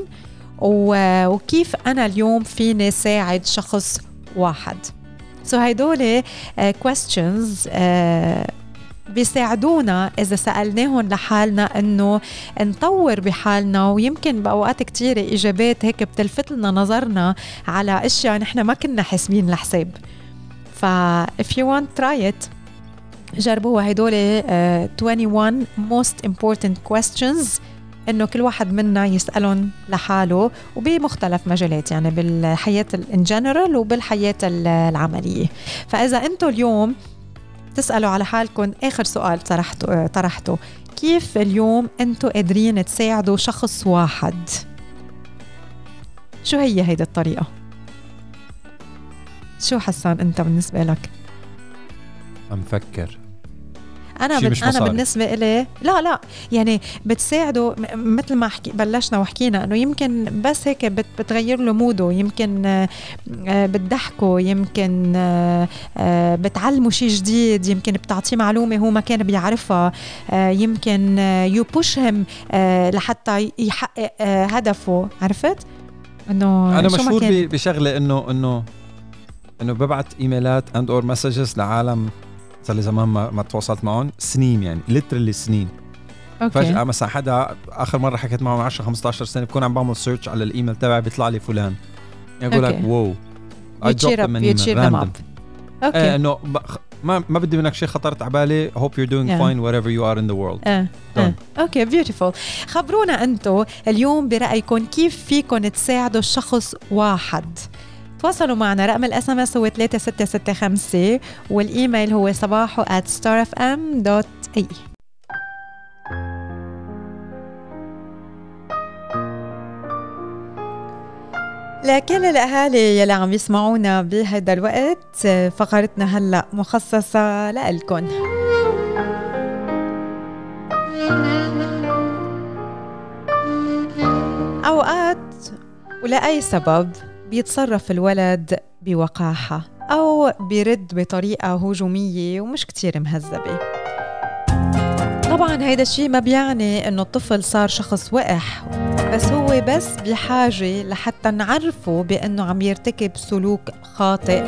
وكيف أنا اليوم فيني ساعد شخص واحد؟ سو so هيدول questions بيساعدونا إذا سألناهم لحالنا إنه نطور بحالنا ويمكن بأوقات كتير إجابات هيك بتلفت لنا نظرنا على أشياء نحن ما كنا حاسبين لحساب ف if you want try it. جربوها هدول uh, 21 most important questions إنه كل واحد منا يسألهم لحاله وبمختلف مجالات يعني بالحياة ان جنرال وبالحياة العملية. فإذا أنتم اليوم تسألوا على حالكم آخر سؤال طرحته طرحته. كيف اليوم أنتم قادرين تساعدوا شخص واحد؟ شو هي هيدي الطريقة؟ شو حسان أنت بالنسبة لك؟ عم فكر. أنا بد... أنا بالنسبة إلي لا لا يعني بتساعده مثل ما حكي بلشنا وحكينا إنه يمكن بس هيك بت... بتغير له موده يمكن آه، بتضحكه يمكن آه، آه، بتعلمه شيء جديد يمكن بتعطيه معلومة هو ما كان بيعرفها يمكن you push him لحتى يحقق هدفه. عرفت؟ إنه أنا مشهور بشغلة انه انه إنه ببعت إيميلات and or messages لعالم صار لي زمان ما, ما تواصلت معهم. سنين يعني literally سنين. okay. فجأة مثلا حدا آخر مرة حكيت معه من 10 15 سنة بكون عم بعمل search على الإيميل تبعي بيطلع لي فلان. يعني أقول لك wow I dropped them an email random. okay. إيه انه ما ما بدي منك شيء خطرت على بالي. Hope you're doing yeah. fine wherever you are in the world. آه آه okay beautiful خبرونا أنتم اليوم برأيكم كيف فيكم تساعدوا شخص واحد؟ تواصلوا معنا. رقم ال SMS هو 3665 والإيميل هو صباحو at starfm.ae لكل الأهالي يلي عم يسمعونا بهذا الوقت فقرتنا هلأ مخصصة لكم أوقات ولأي سبب بيتصرف الولد بوقاحة أو بيرد بطريقة هجومية ومش كتير مهذبة. طبعا هيدا الشيء ما بيعني إنه الطفل صار شخص وقح بس هو بس بحاجة لحتى نعرفه بأنه عم يرتكب سلوك خاطئ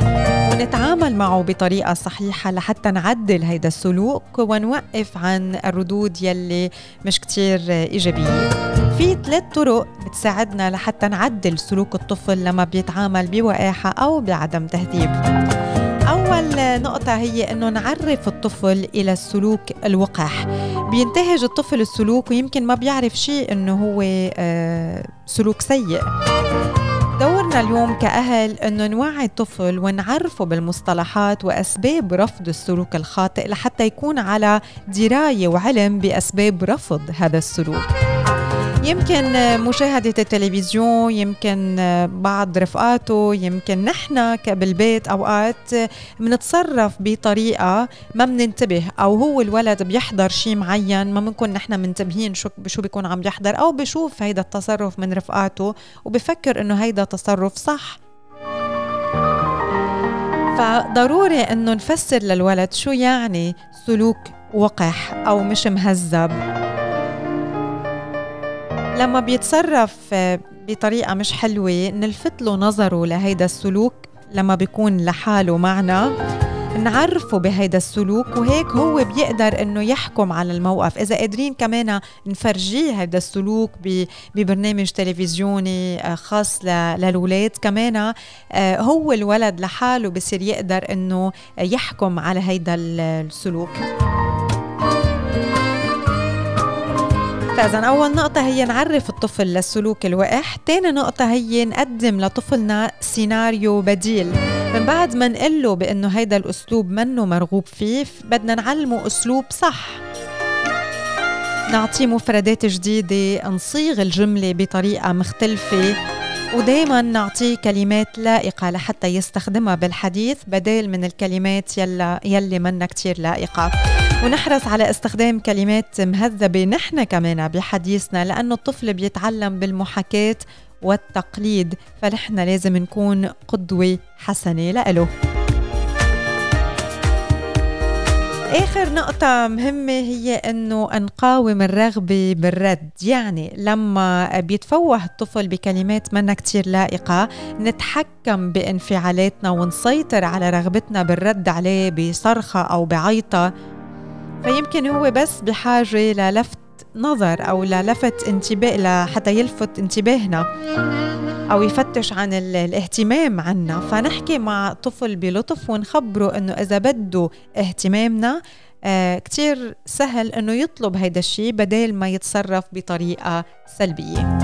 ونتعامل معه بطريقة صحيحة لحتى نعدل هيدا السلوك ونوقف عن الردود يلي مش كتير إيجابية. في ثلاث طرق بتساعدنا لحتى نعدل سلوك الطفل لما بيتعامل بوقاحة أو بعدم تهذيب. أول نقطة هي أنه نعرف الطفل إلى السلوك الوقح. بينتهج الطفل السلوك ويمكن ما بيعرف شيء أنه هو آه، سلوك سيء. دورنا اليوم كأهل أنه نوعي الطفل ونعرفه بالمصطلحات وأسباب رفض السلوك الخاطئ لحتى يكون على دراية وعلم بأسباب رفض هذا السلوك. يمكن مشاهدة التلفزيون يمكن بعض رفقاته يمكن نحن بالبيت أوقات بنتصرف بطريقة ما بننتبه أو هو الولد بيحضر شيء معين ما بنكون نحن منتبهين شو شو بيكون عم يحضر أو بشوف هيدا التصرف من رفقاته وبفكر إنه هيدا تصرف صح. فضروري إنه نفسر للولد شو يعني سلوك وقح أو مش مهذب. لما بيتصرف بطريقة مش حلوة نلفت له نظره لهيدا السلوك لما بيكون لحاله معنا نعرفه بهيدا السلوك وهيك هو بيقدر إنه يحكم على الموقف. إذا قادرين كمان نفرجيه هيدا السلوك ببرنامج تلفزيوني آه، خاص للولاد كمان آه، هو الولد لحاله بصير يقدر إنه يحكم على هيدا السلوك. فإذا أول نقطة هي نعرف الطفل للسلوك الوقح تاني نقطة هي نقدم لطفلنا سيناريو بديل. من بعد ما نقول له بأنه هيدا الأسلوب منه مرغوب فيه بدنا نعلمه أسلوب صح. نعطيه مفردات جديدة نصيغ الجملة بطريقة مختلفة. ودايما نعطيه كلمات لائقة لحتى يستخدمها بالحديث بدل من الكلمات يلا يلي منا كتير لائقة. ونحرص على استخدام كلمات مهذبة نحن كمان بحديثنا لأنه الطفل بيتعلم بالمحاكاة والتقليد فنحن لازم نكون قدوة حسنة لإله. آخر نقطة مهمة هي إنه نقاوم الرغبة بالرد. يعني لما بيتفوه الطفل بكلمات منا كتير لائقة نتحكم بانفعالاتنا ونسيطر على رغبتنا بالرد عليه بصرخة أو بعيطة. فيمكن هو بس بحاجة للفت نظر أو للفت انتباه لحتى يلفت انتباهنا أو يفتش عن الاهتمام عنا. فنحكي مع طفل بلطف ونخبره إنه إذا بده اهتمامنا آه كتير سهل إنه يطلب هيدا الشيء بدل ما يتصرف بطريقة سلبية.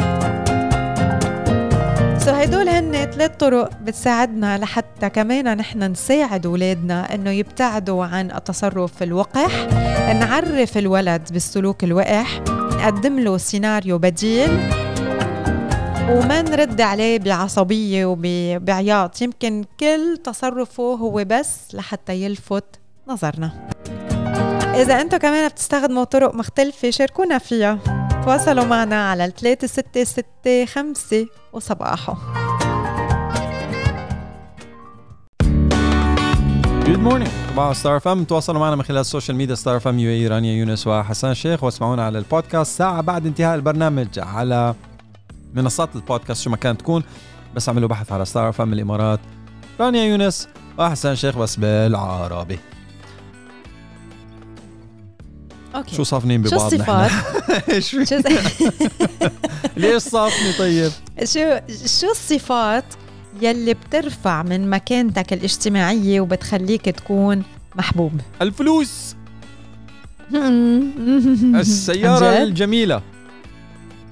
سو هدول هن ثلاث طرق بتساعدنا لحتى كمان نحن نساعد اولادنا إنه يبتعدوا عن التصرف الوقح نعرف الولد بالسلوك الوقح نقدم له سيناريو بديل وما نرد عليه بعصبية وبعياط يمكن كل تصرفه هو بس لحتى يلفت نظرنا. إذا أنتم كمان بتستخدموا طرق مختلفة شاركونا فيها. تواصلوا معنا على الثلاثة ستة ستة خمسة وصباحو. جود مورنينج تبعوا ستار أف أم تواصلوا معنا من خلال ال social media ستار أف أم UAE رانيا يونس وحسان شيخ. واسمعونا على البودكاست. ساعة بعد انتهاء البرنامج على منصات البودكاست شو ما كانت تكون. بس اعملوا بحث على ستار أف أم الإمارات. رانيا يونس وحسان شيخ بس بالعربي. okay. شو صافنين ببعض شو الصفات؟ إيش ليش صافني طيب؟ شو شو الصفات يلي بترفع من مكانتك الاجتماعية وبتخليك تكون محبوب؟ الفلوس. السيارة الجميلة.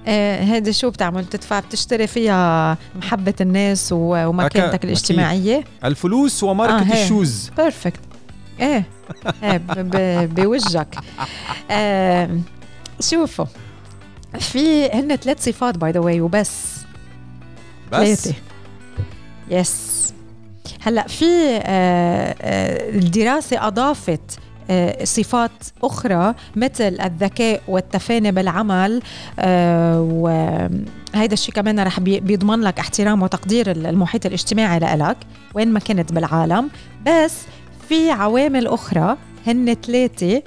آه هيدي شو بتعمل؟ تدفع بتشتري فيها محبة الناس ومكانتك الاجتماعية؟ الفلوس وماركة آه ال shoes. perfect إيه إيه بوجهك. آه شوفوا في هن ثلاث صفات by the way وبس. بس؟ ثلاثة. yes هلأ في آه آه الدراسة أضافت آه، صفات أخرى مثل الذكاء والتفاني بالعمل وهيدا الشيء كمان رح بيضمن لك احترام وتقدير المحيط الاجتماعي لإلك وين ما كنت بالعالم. بس في عوامل أخرى هن ثلاثة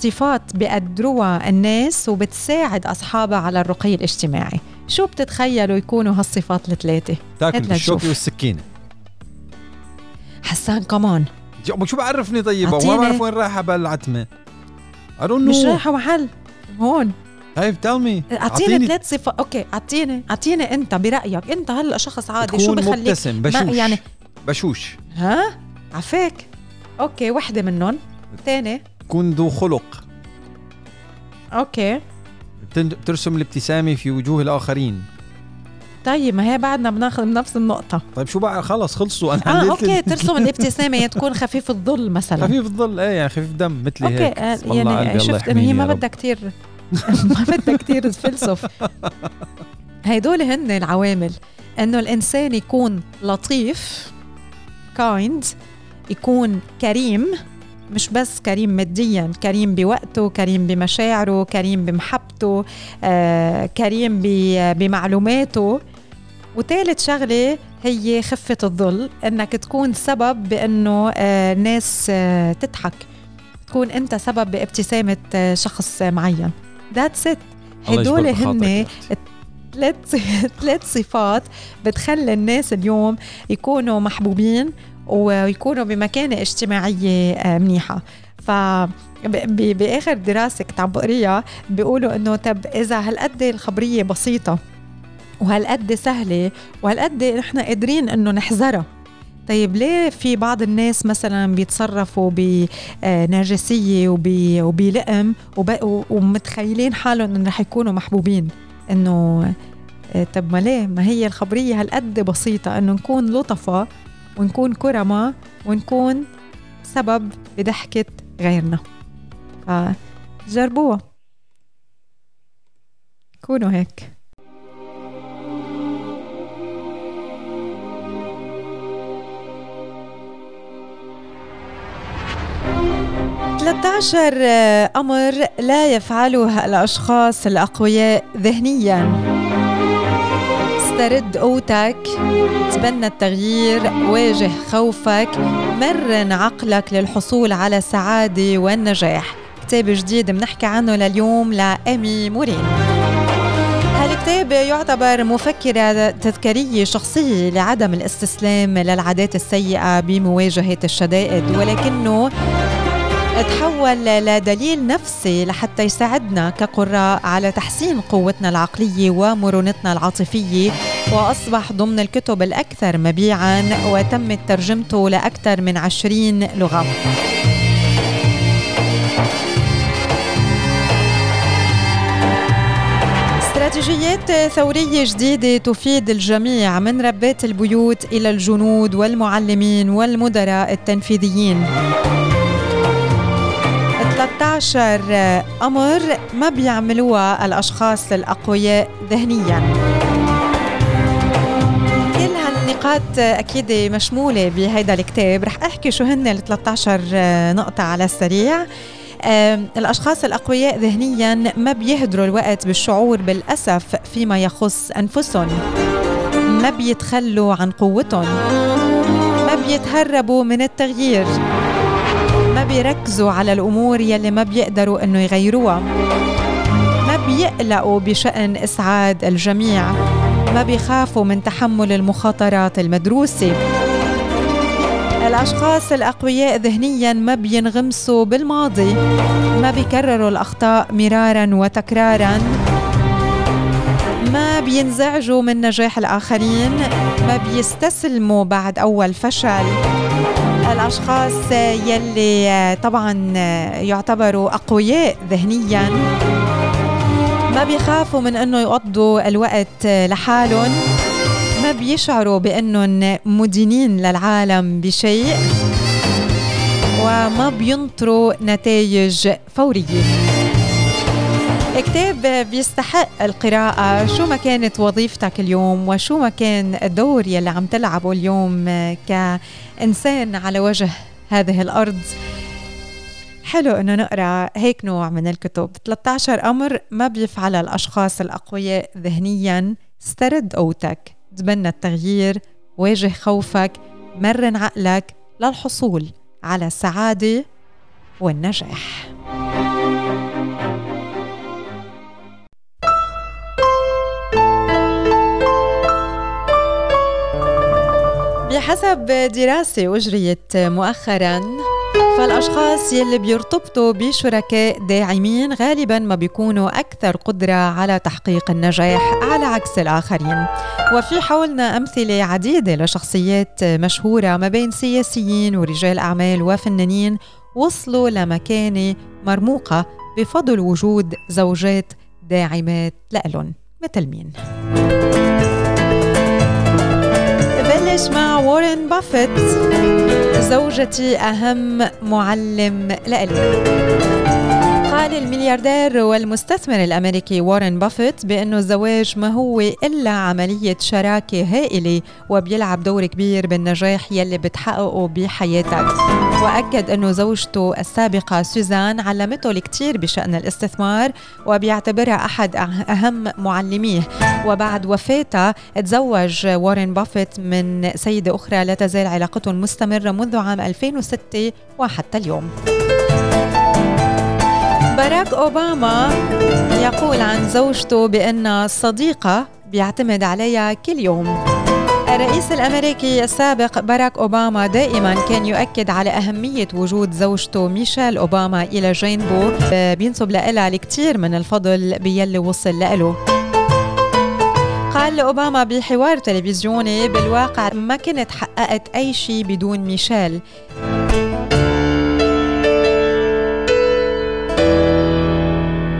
صفات بيقدروها الناس وبتساعد أصحابها على الرقي الاجتماعي. شو بتتخيلوا يكونوا هالصفات الثلاثة؟ تاكل بالشوكة والسكينة. حسان كمان شو بعرفني طيب ما بعرف وين رايحة بالعتمة. مش رايحة محل. هون. طيب tell me اعطيني ثلاث صفات. okay اعطيني. اعطيني انت برأيك. انت هلا شخص عادي. شو بخليك؟ مبتسم. بشوش. يعني بشوش. ها؟ عفاك. okay وحدة منهم. ثاني. تكون ذو خلق. okay. بترسم الابتسامة في وجوه الآخرين. طيب ما هي بعدنا بناخذ نفس النقطة. طيب شو بقى؟ خلص خلصوا. أنا آه okay ترسم الابتسامة تكون خفيف الظل مثلا. خفيف الظل إيه يعني خفيف دم مثلي okay هيك. آه يعني شفت إنه هي ما بدها كثير ما بدها كثير تفلسف. هيدول هن العوامل. إنه الإنسان يكون لطيف كايند يكون كريم مش بس كريم ماديا كريم بوقته كريم بمشاعره كريم بمحبته آه، كريم بمعلوماته. وثالث شغلة هي خفة الظل إنك تكون سبب بإنه آه، ناس آه، تضحك. تكون أنت سبب بابتسامة شخص معين. ذاتس ات هدول هن ثلاث ثلاث صفات بتخلي الناس اليوم يكونوا محبوبين ويكونوا بمكانة اجتماعية آه، منيحة. ف بآخر دراسة كنت عم بقريها بيقولوا إنه طب إذا هالقد الخبرية بسيطة وهالقد سهلة وهالقد نحن قادرين إنه نحذرها طيب ليه في بعض الناس مثلا بيتصرفوا بنرجسيه وبلئم ومتخيلين حالهم إنه رح يكونوا محبوبين؟ إنه آه، طب ما ليه؟ ما هي الخبرية هالقد بسيطة إنه نكون لطفة ونكون كرمة ونكون سبب بضحكة غيرنا. فجربوها. كونوا هيك. 13 آه، أمر لا يفعله الأشخاص الأقوياء ذهنيا. استرد قوتك تبنى التغيير واجه خوفك مرن عقلك للحصول على السعادة والنجاح. كتاب جديد بنحكي عنه لليوم لأمي مورين. هالكتاب يعتبر مفكرة تذكارية شخصية لعدم الاستسلام للعادات السيئة بمواجهة الشدائد ولكنه تحول لدليل نفسي لحتى يساعدنا كقراء على تحسين قوتنا العقلية ومرونتنا العاطفية. وأصبح ضمن الكتب الأكثر مبيعا وتمت ترجمته لأكثر من عشرين لغة. استراتيجيات ثورية جديدة تفيد الجميع من ربات البيوت إلى الجنود والمعلمين والمدراء التنفيذيين. 13 أمر ما بيعملوها الأشخاص الأقوياء ذهنياً. كل هالنقاط أكيد مشمولة بهيدا الكتاب. رح أحكي شو هن ال 13 نقطة على السريع. الأشخاص الأقوياء ذهنيا ما بيهدروا الوقت بالشعور بالأسف فيما يخص أنفسهم. ما بيتخلوا عن قوتهم. ما بيتهربوا من التغيير. ما بيركزوا على الأمور يلي ما بيقدروا إنه يغيروها. ما بيقلقوا بشأن إسعاد الجميع. ما بيخافوا من تحمل المخاطرات المدروسة. الأشخاص الأقوياء ذهنيا ما بينغمسوا بالماضي. ما بيكرروا الأخطاء مرارا وتكرارا. ما بينزعجوا من نجاح الآخرين. ما بيستسلموا بعد أول فشل. الأشخاص يلي طبعا يعتبروا أقوياء ذهنيا. ما بيخافوا من أنه يقضوا الوقت لحالهم. ما بيشعروا بأنهم مدينين للعالم بشيء. وما بينطروا نتائج فورية. كتاب بيستحق القراءة. شو ما كانت وظيفتك اليوم وشو ما كان الدور يلي عم تلعبه اليوم كإنسان على وجه هذه الأرض؟ حلو إنه نقرأ هيك نوع من الكتب. 13 أمر ما بيفعلها الأشخاص الأقوياء ذهنيا. استرد قوتك. تبنى التغيير. واجه خوفك. مرن عقلك للحصول على السعادة والنجاح. بحسب دراسة أجريت مؤخراً فالأشخاص يلي بيرتبطوا بشركاء داعمين غالبا ما بيكونوا أكثر قدرة على تحقيق النجاح على عكس الآخرين وفي حولنا أمثلة عديدة لشخصيات مشهورة ما بين سياسيين ورجال أعمال وفنانين وصلوا لمكانة مرموقة بفضل وجود زوجات داعمات لألن مثل مين؟ نبلش مع وارن بافيت. زوجتي أهم معلم لإلي. قال الملياردير والمستثمر الأمريكي وارن بافيت بأنه الزواج ما هو إلا عملية شراكة هائلة وبيلعب دور كبير بالنجاح يلي بتحققه بحياتك. وأكد أنه زوجته السابقة سوزان علمته الكثير بشأن الاستثمار وبيعتبرها أحد أهم معلميه. وبعد وفاتها تزوج وارن بافيت من سيدة أخرى لا تزال علاقتهم مستمرة منذ عام 2006 وحتى اليوم. باراك أوباما يقول عن زوجته بأنها صديقة بيعتمد عليها كل يوم. الرئيس الأمريكي السابق باراك أوباما دائما كان يؤكد على أهمية وجود زوجته ميشيل أوباما إلى جانبه بينسب لها الكثير من الفضل بيلي وصل له. قال أوباما بحوار تلفزيوني بالواقع ما كنت حققت أي شيء بدون ميشيل.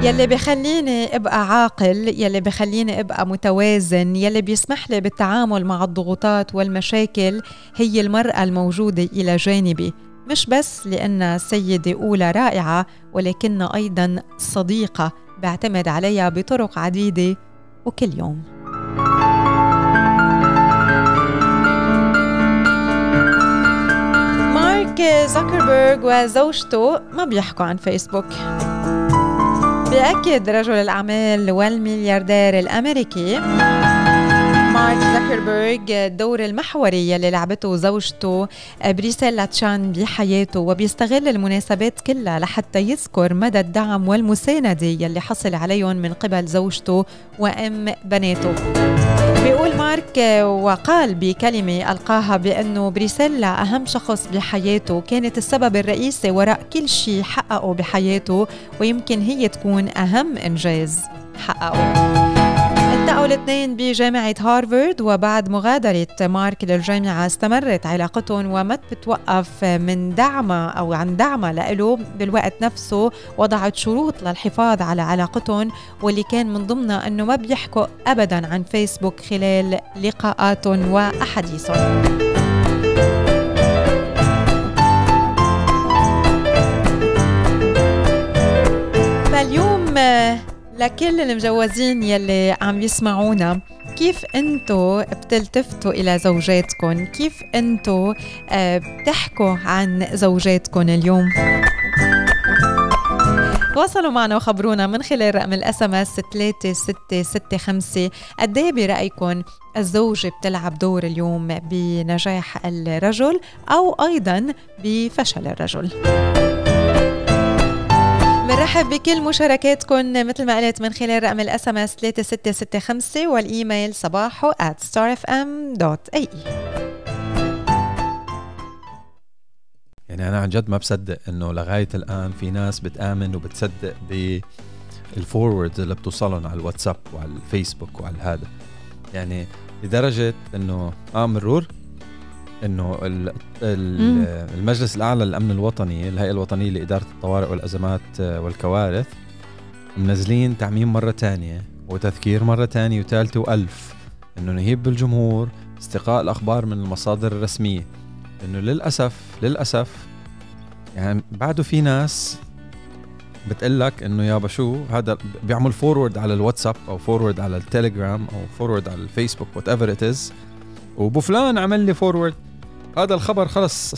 يلي بخليني أبقى عاقل يلي بخليني أبقى متوازن يلي بيسمح لي بالتعامل مع الضغوطات والمشاكل هي المرأة الموجودة إلى جانبي. مش بس لأنها سيدة أولى رائعة ولكنها أيضا صديقة بعتمد عليها بطرق عديدة. وكل يوم. مارك زوكربيرج وزوجته ما بيحكوا عن فيسبوك. بيأكد رجل الأعمال والملياردير الأمريكي مارك زكربيرج الدور المحوري يلي لعبته زوجته بريسيلا تشان بحياته وبيستغل المناسبات كلها لحتى يذكر مدى الدعم والمساندة يلي حصل عليهم من قبل زوجته وأم بناته. بيقول مارك وقال بكلمة ألقاها بأنه بريسيلا أهم شخص بحياته كانت السبب الرئيسي وراء كل شيء حققه بحياته ويمكن هي تكون أهم إنجاز حققه. التقوا الاثنين بجامعة هارفارد وبعد مغادرة مارك للجامعة استمرت علاقتهم وما بتوقف من دعمها أو عن دعمها له. بالوقت نفسه وضعت شروط للحفاظ على علاقتهم واللي كان من ضمنها أنه ما بيحكوا أبدا عن فيسبوك خلال لقاءاتهم وأحاديثهم فاليوم لكل المجوزين يلي عم يسمعونا كيف انتو بتلتفتوا إلى زوجاتكم كيف انتو آه، بتحكوا عن زوجاتكم اليوم؟ تواصلوا معنا وخبرونا من خلال رقم ال SMS 3665 قد إيه برايكم الزوجه بتلعب دور اليوم بنجاح الرجل أو أيضا بفشل الرجل؟ بنرحب بكل مشاركاتكم مثل ما قلت من خلال رقم ال SMS 3665 والإيميل صباحو at starfm.ae يعني أنا عن جد ما بصدق إنه لغاية الآن في ناس بتآمن وبتصدق بالفورورد اللي بتوصلهم على الواتساب وعلى الفيسبوك وعلى هذا. يعني لدرجة إنه آه مرور. إنه المجلس الأعلى للأمن الوطني الهيئة الوطنية لإدارة الطوارئ والأزمات والكوارث منزلين تعميم مرة ثانية وتذكير مرة ثانية وثالثه وألف إنه نهيب بالجمهور استقاء الأخبار من المصادر الرسمية. إنه للأسف للأسف يعني بعده في ناس بتقول لك إنه يابا شو هذا بيعمل forward على الواتساب أو forward على التليجرام أو forward على الفيسبوك whatever it is وأبو فلان عمل لي forward هذا الخبر خلص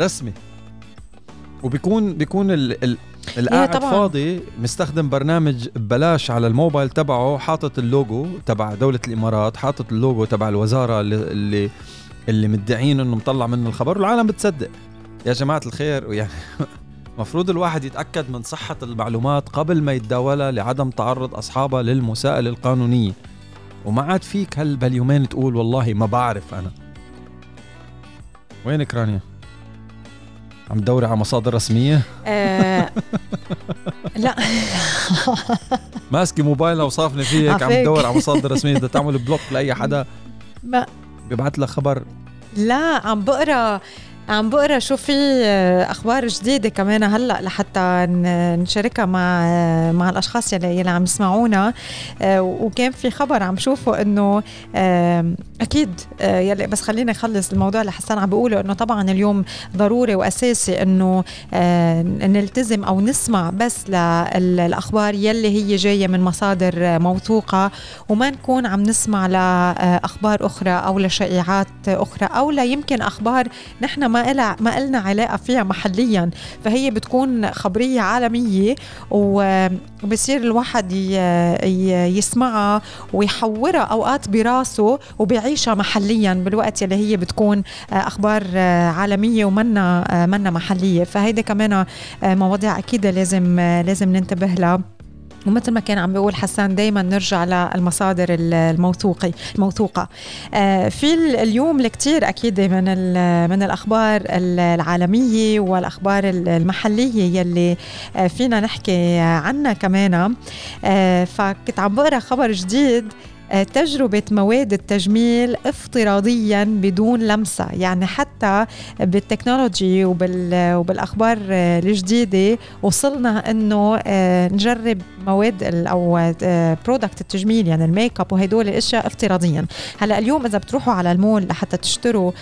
رسمي. وبيكون بيكون ال ال القاعد طبعا. فاضي مستخدم برنامج ببلاش على الموبايل تبعه حاطط اللوجو تبع دولة الإمارات حاطط اللوجو تبع الوزارة اللي اللي, مدعين إنه مطلع منه الخبر والعالم بتصدق. يا جماعة الخير يعني مفروض الواحد يتأكد من صحة المعلومات قبل ما يتداولها لعدم تعرض أصحابها للمساءلة القانونية وما عاد فيك هل تقول والله ما بعرف أنا. وينك رانيا؟ عم تدوري على مصادر رسمية؟ آه لا. ماسكة موبايلها وصافنة فيك عم تدور على مصادر رسمية. بدها تعمل بلوك لأي حدا. ما. بيبعت لك خبر. لا عم بقرا. عم بقرا شو في آه، أخبار جديدة كمان هلأ لحتى نشاركها مع آه، مع الأشخاص يلي, يلي عم يسمعونا. آه، وكان في خبر عم شوفه إنه أكيد يلي بس خليني أخلص الموضوع اللي حسان عم بقوله إنه طبعا اليوم ضروري وأساسي إنه نلتزم أو نسمع بس للاخبار يلي هي جاية من مصادر موثوقة. وما نكون عم نسمع لاخبار أخرى أو لشائعات أخرى أو لا يمكن أخبار نحن ما ما إلها ما إلنا علاقة فيها محليا فهي بتكون خبرية عالمية وبصير الواحد يسمعها ويحورها أوقات براسه وبيعيشها محليا بالوقت يلي هي بتكون أخبار عالمية ومنا منا محلية. فهيدي كمان مواضيع أكيد لازم لازم ننتبه لها. ومثل ما كان عم بيقول حسان دائما نرجع للمصادر الموثوقه الموثوقة. آه، في اليوم الكثير أكيد من من الأخبار العالمية والأخبار المحلية يلي آه، فينا نحكي عنها كمان. آه، فكنت عم بقرأ خبر جديد تجربة مواد التجميل افتراضيا بدون لمسة. يعني حتى بالتكنولوجي وبالأخبار الجديدة وصلنا أنه آه، نجرب مواد أو product التجميل يعني الميك اب وهدول الأشياء افتراضيا. هلأ اليوم إذا بتروحوا على المول لحتى تشتروا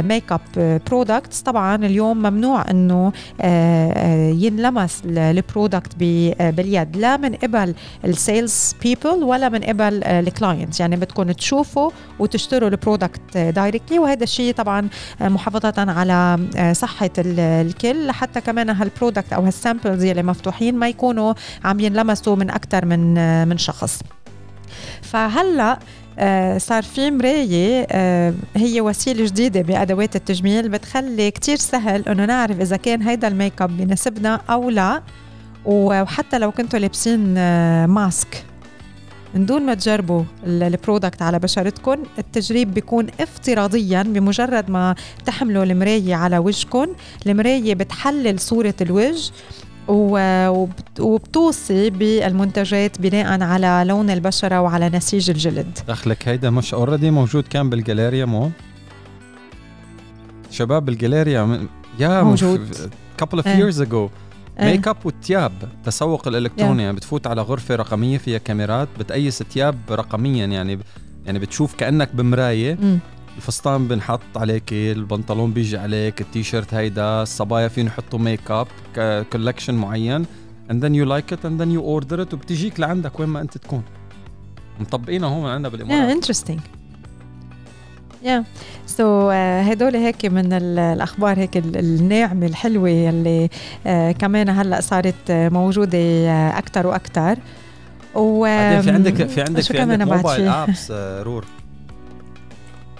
makeup products طبعا اليوم ممنوع أنه آه، ينلمس ال product باليد. لا من قبل ال sales people ولا من قبل ال client clients يعني بدكم تشوفوا وتشتروا ال product directly وهذا الشيء طبعا محافظه على صحة الكل. لحتى كمان هال product أو هال samples يلي مفتوحين ما يكونوا عم ينلمسوا من أكثر من من شخص. فهلأ آه صار في مراية آه هي وسيلة جديدة بأدوات التجميل بتخلي كتير سهل إنه نعرف إذا كان هيدا ال make up بيناسبنا أو لا. وحتى لو كنتوا لابسين آه mask من دون ما تجربوا ال product على بشرتكم التجريب بيكون افتراضيا بمجرد ما تحملوا المراية على وجهكم المراية بتحلل صورة الوجه وبتوصي بالمنتجات بناء على لون البشرة وعلى نسيج الجلد. دخلك هيدا مش already موجود كان بالجاليريا مول؟ شباب بالجاليريا يا موجود. couple of years ago. make up والتياب تسوق الإلكتروني. يعني بتفوت على غرفة رقمية فيها كاميرات. بتقيس تياب رقميا. يعني يعني بتشوف كأنك بمراية. الفستان بنحط عليك البنطلون بيجي عليك. التيشيرت هيدا. الصبايا فين يحطوا make up collection معين. and then you like it and then you order it. وبتجيك لعندك وين ما أنت تكون. مطبقينها هون عندنا بالإمارات. Yeah, interesting. yeah so هدول هيك من الأخبار هيك الناعمة الحلوة اللي uh, كمان هلأ صارت موجودة uh, أكثر وأكثر و في عندك في عندك في عندك موبايل ابس رور.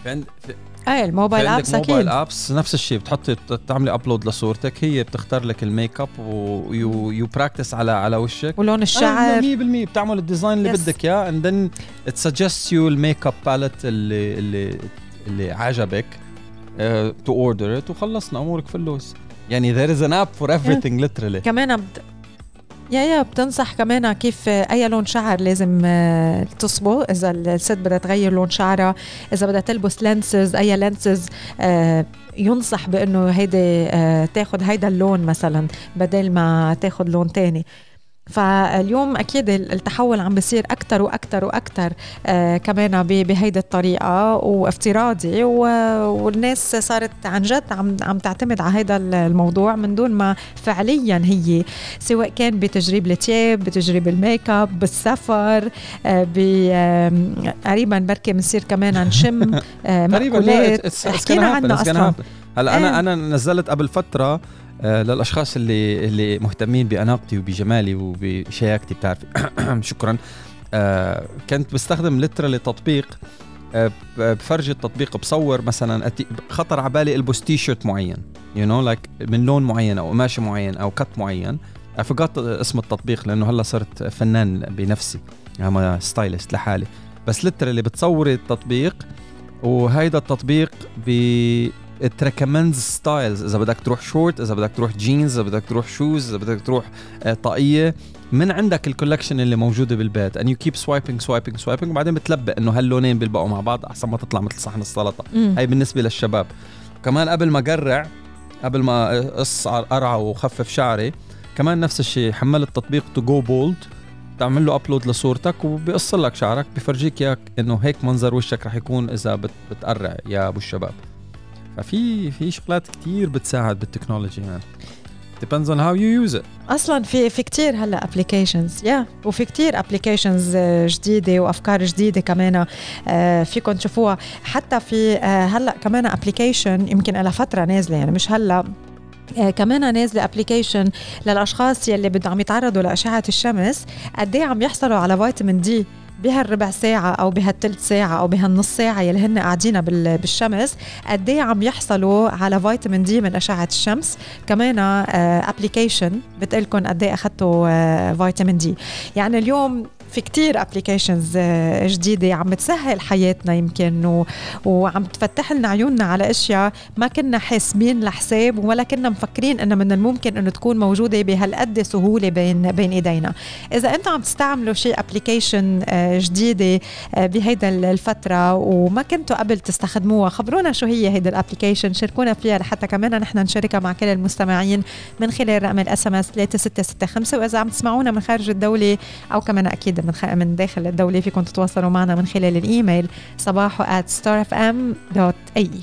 في عند في اي ال mobile apps أكيد. موبايل ابس نفس الشيء بتحطي بتعملي upload لصورتك هي بتختار لك ال make up و you you practice على على وشك. ولون الشعر. 100% بتعمل ال design اللي yes. بدك إياه and then it suggests you ال make up palette اللي اللي اللي عجبك to uh, order it وخلصنا أمورك فلوس يعني there is an app for everything literally. كمان بد... yeah yeah بتنصح كمان كيف أي لون شعر لازم آه، تصبغ إذا الست بدها تغير لون شعرها إذا بدها تلبس lenses أي lenses آه، ينصح بإنه هيدي آه، تاخذ هيدا اللون مثلا بدل ما تاخذ لون تاني. فاليوم أكيد التحول عم بيصير أكثر وأكثر وأكثر آه كمان بهيدي الطريقة وافتراضي والناس صارت عن جد عم عم تعتمد على هذا الموضوع من دون ما فعليا هي سواء كان بتجريب الثياب بتجريب ال make up بالسفر آه قريبا بركي بنصير كمان نشم آه مأكولات. حكينا عنها أصلا. هلأ أنا آه. أنا نزلت قبل فترة للأشخاص اللي اللي مهتمين بأناقتي وبجمالي وبشياكتي بتعرفي شكرا. آه كنت بستخدم literally تطبيق آه بفرج التطبيق بصور مثلا خطر على بالي ألبس تي شيرت معين you know like من لون معين أو قماشة معين أو cut معين. فقدت اسم التطبيق لأنه هلأ صرت فنان بنفسي. أنا stylist لحالي. بس literally بتصوري التطبيق وهيدا التطبيق بي it recommends styles إذا بدك تروح شورت إذا بدك تروح جينز إذا بدك تروح shoes إذا بدك تروح آه، طاقية من عندك ال collection اللي موجودة بالبيت. And you keep swiping swiping swiping وبعدين بتلبق إنه هاللونين بيلبقوا مع بعض أحسن ما تطلع مثل صحن السلطة. هاي بالنسبة للشباب. كمان قبل ما قرع قبل ما قص قرعه وخفف شعري كمان نفس الشيء حملت تطبيق to go bald تعمل له upload لصورتك وبيقص لك شعرك بفرجيك إياك إنه هيك منظر وشك رح يكون إذا بتقرع يا أبو الشباب. ففي في شغلات كتير بتساعد بال technology يعني depends on how you use it. أصلا في في كثير هلأ applications yeah yeah. وفي كثير applications جديدة وأفكار جديدة كمان آه، فيكم تشوفوها. حتى في آه، هلأ كمان application يمكن لها فترة نازلة يعني مش هلأ آه كمان نازلة application للأشخاص يلي بدهم يتعرضوا لأشعة الشمس. قد إيه عم يحصلوا على فيتامين دي بهالربع ساعة أو بهالثلث ساعة أو بهالنص ساعة يلي هن قاعدين بالشمس قد إيه عم يحصلوا على فيتامين دي من أشعة الشمس؟ كمان application آه، بتقلكم قد إيه أخذتوا فيتامين دي. يعني اليوم في كتير applications آه، جديدة عم تسهل حياتنا يمكن و... وعم تفتح لنا عيوننا على أشياء ما كنا حاسبين لحساب ولا كنا مفكرين إنه من الممكن إنه تكون موجودة بهالقد سهولة بين بين إيدينا. إذا أنتم عم تستعملوا شيء application آه، جديدة آه، بهيدا الفترة وما كنتوا قبل تستخدموها خبرونا شو هي هيدا ال application شاركونا فيها لحتى كمان نحن نشاركها مع كل المستمعين من خلال رقم ال SMS 3665 وإذا عم تسمعونا من خارج الدولة أو كمان أكيد من خ... من داخل الدولة. فيكم تتواصلوا معنا من خلال الإيميل صباحو at starfm.ae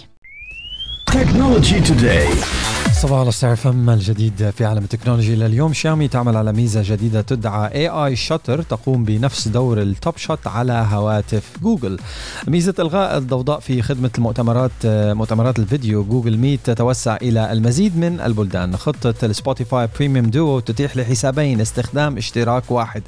Technology Today. صباح على ستار أف أم الجديد في عالم التكنولوجي لليوم شاومي تعمل على ميزة جديدة تدعى AI Shutter تقوم بنفس دور ال Top Shot على هواتف جوجل. ميزة إلغاء الضوضاء في خدمة المؤتمرات مؤتمرات الفيديو جوجل ميت تتوسع إلى المزيد من البلدان. خطة ال Spotify Premium Duo تتيح لحسابين استخدام اشتراك واحد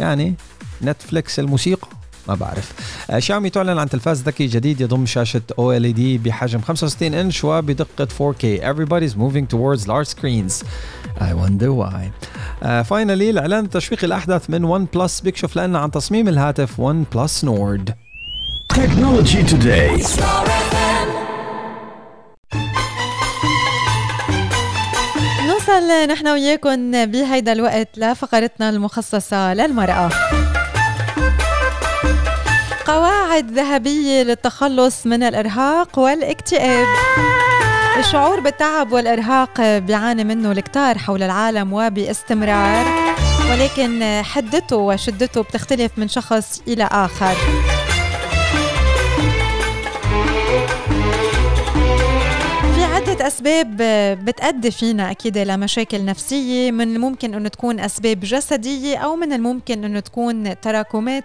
يعني نتفليكس الموسيقى. ما بعرف. آه، شاومي تعلن عن تلفاز ذكي جديد يضم شاشة OLED بحجم 65 انش وبدقة 4K everybody's moving towards large screens. I wonder why. finally uh, الاعلان التشويقي الاحدث من OnePlus بيكشف لنا عن تصميم الهاتف OnePlus Nord Technology Today. نوصل نحن وياكم بهيدا الوقت لفقرتنا المخصصة للمرأة. قواعد ذهبية للتخلص من الإرهاق والاكتئاب. الشعور بالتعب والإرهاق بيعاني منه الكتار حول العالم وباستمرار ولكن حدته وشدته بتختلف من شخص إلى آخر. عدة أسباب بتأدي فينا أكيد لمشاكل نفسية من الممكن أنه تكون أسباب جسدية أو من الممكن أنه تكون تراكمات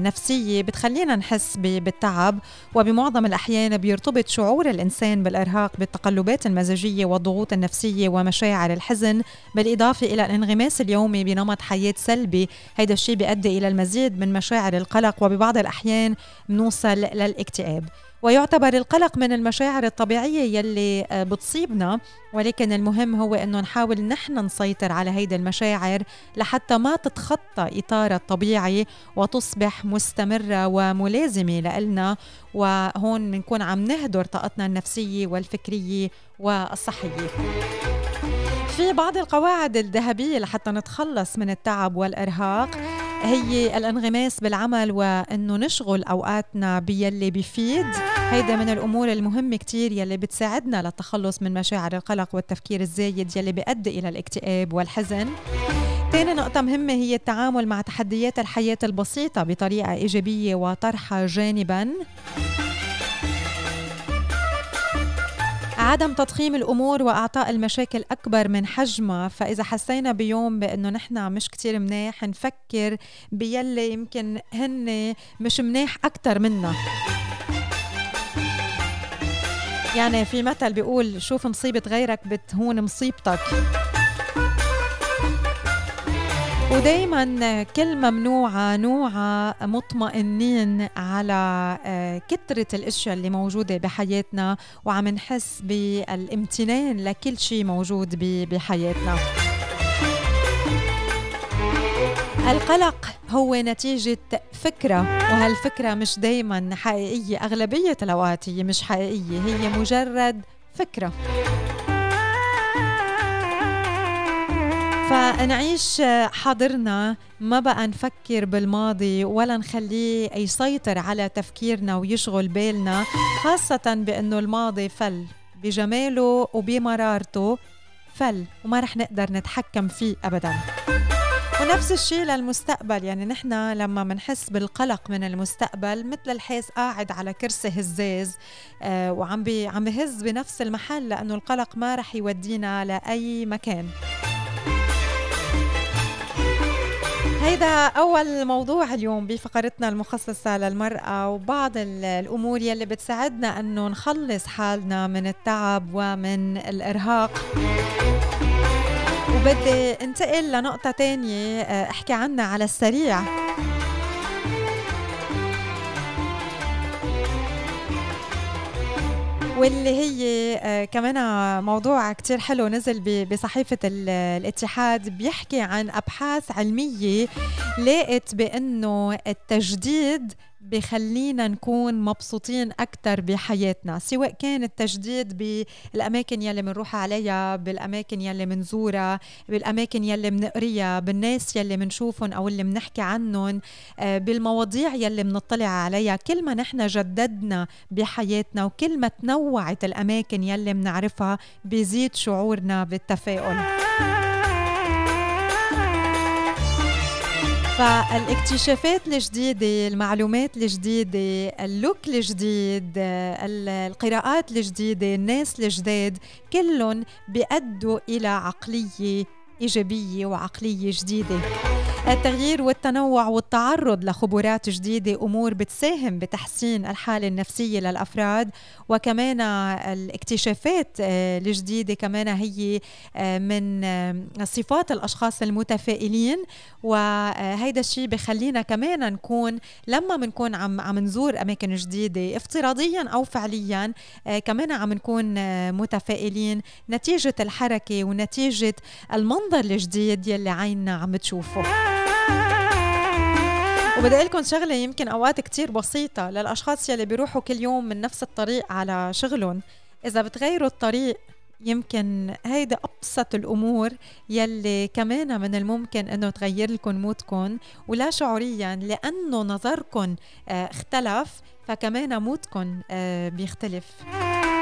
نفسية بتخلينا نحس بالتعب وبمعظم الأحيان بيرتبط شعور الإنسان بالإرهاق بالتقلبات المزاجية والضغوط النفسية ومشاعر الحزن بالإضافة إلى الانغماس اليومي بنمط حياة سلبي. هيدا الشيء بيؤدي إلى المزيد من مشاعر القلق وببعض الأحيان بنوصل للاكتئاب. ويعتبر القلق من المشاعر الطبيعية يلي آه، بتصيبنا. ولكن المهم هو إنه نحاول نحن نسيطر على هيدي المشاعر لحتى ما تتخطى اطارها الطبيعي وتصبح مستمرة وملازمة لنا وهون بنكون عم نهدر طاقتنا النفسية والفكرية والصحية. في بعض القواعد الذهبية لحتى نتخلص من التعب والإرهاق. هي الانغماس بالعمل وإنه نشغل أوقاتنا بيلي بيفيد هيدا من الأمور المهمة كتير يلي بتساعدنا للتخلص من مشاعر القلق والتفكير الزايد يلي بيؤدي إلى الاكتئاب والحزن. تاني نقطة مهمة هي التعامل مع تحديات الحياة البسيطة بطريقة إيجابية وطرحها جانباً. عدم تضخيم الأمور وإعطاء المشاكل أكبر من حجمها فإذا حسينا بيوم بأنه نحن مش كتير مناح نفكر بيلي يمكن هن مش مناح أكثر منا. يعني في مثل بيقول شوف مصيبة غيرك بتهون مصيبتك. ودايما كل ممنوعة نوعة مطمئنين على آه، كثرة الأشياء اللي موجودة بحياتنا وعم نحس بالامتنان لكل شيء موجود بحياتنا. القلق هو نتيجة فكرة وهالفكرة مش دايما حقيقية. أغلبية الأوقات هي مش حقيقية هي مجرد فكرة. فنعيش حاضرنا. ما بقى نفكر بالماضي ولا نخليه يسيطر على تفكيرنا ويشغل بالنا خاصة بأنه الماضي فل بجماله وبمرارته فل وما رح نقدر نتحكم فيه أبدا. ونفس الشيء للمستقبل. يعني نحن لما منحس بالقلق من المستقبل مثل الحيس قاعد على كرسي هزاز آه وعم بي عم بهز بنفس المحل لأنه القلق ما رح يودينا لأي مكان. هيدا أول موضوع اليوم بفقرتنا المخصصة للمرأة وبعض الأمور يلي بتساعدنا أنه نخلص حالنا من التعب ومن الإرهاق. وبدي أنتقل لنقطة تانية آه، أحكي عنها على السريع. واللي هي آه، كمان موضوع كتير حلو نزل بصحيفة الاتحاد بيحكي عن أبحاث علمية لقت بأنه التجديد بخلينا نكون مبسوطين أكثر بحياتنا سواء كان التجديد بالأماكن يلي بنروح عليها بالأماكن يلي بنزورها بالأماكن يلي بنقريها بالناس يلي بنشوفهم أو اللي بنحكي عنهم آه، بالمواضيع يلي بنطلع عليها. كل ما نحن جددنا بحياتنا وكل ما تنوعت الأماكن يلي بنعرفها بيزيد شعورنا بالتفاؤل. فالاكتشافات الجديدة المعلومات الجديدة اللوك الجديد القراءات الجديدة الناس الجداد كلهم بيأدوا إلى عقلية إيجابية وعقلية جديدة. التغيير والتنوع والتعرض لخبرات جديدة أمور بتساهم بتحسين الحالة النفسية للأفراد وكمان الاكتشافات آه، الجديدة كمان هي آه، من آه، صفات الأشخاص المتفائلين. وهيدا الشيء بخلينا كمان نكون لما بنكون عم عم نزور أماكن جديدة افتراضيا أو فعليا كمان عم نكون متفائلين. نتيجة الحركة ونتيجة المنظر الجديد يلي عيننا عم تشوفه. وبدي لكم شغلة يمكن أوقات كتير بسيطة للأشخاص يلي بيروحوا كل يوم من نفس الطريق على شغلهم. إذا بتغيروا الطريق يمكن هيدا أبسط الأمور يلي كمان من الممكن إنه تغير لكم مودكم ولا شعوريا لأنه نظركم آه، اختلف فكمان مودكم آه، بيختلف.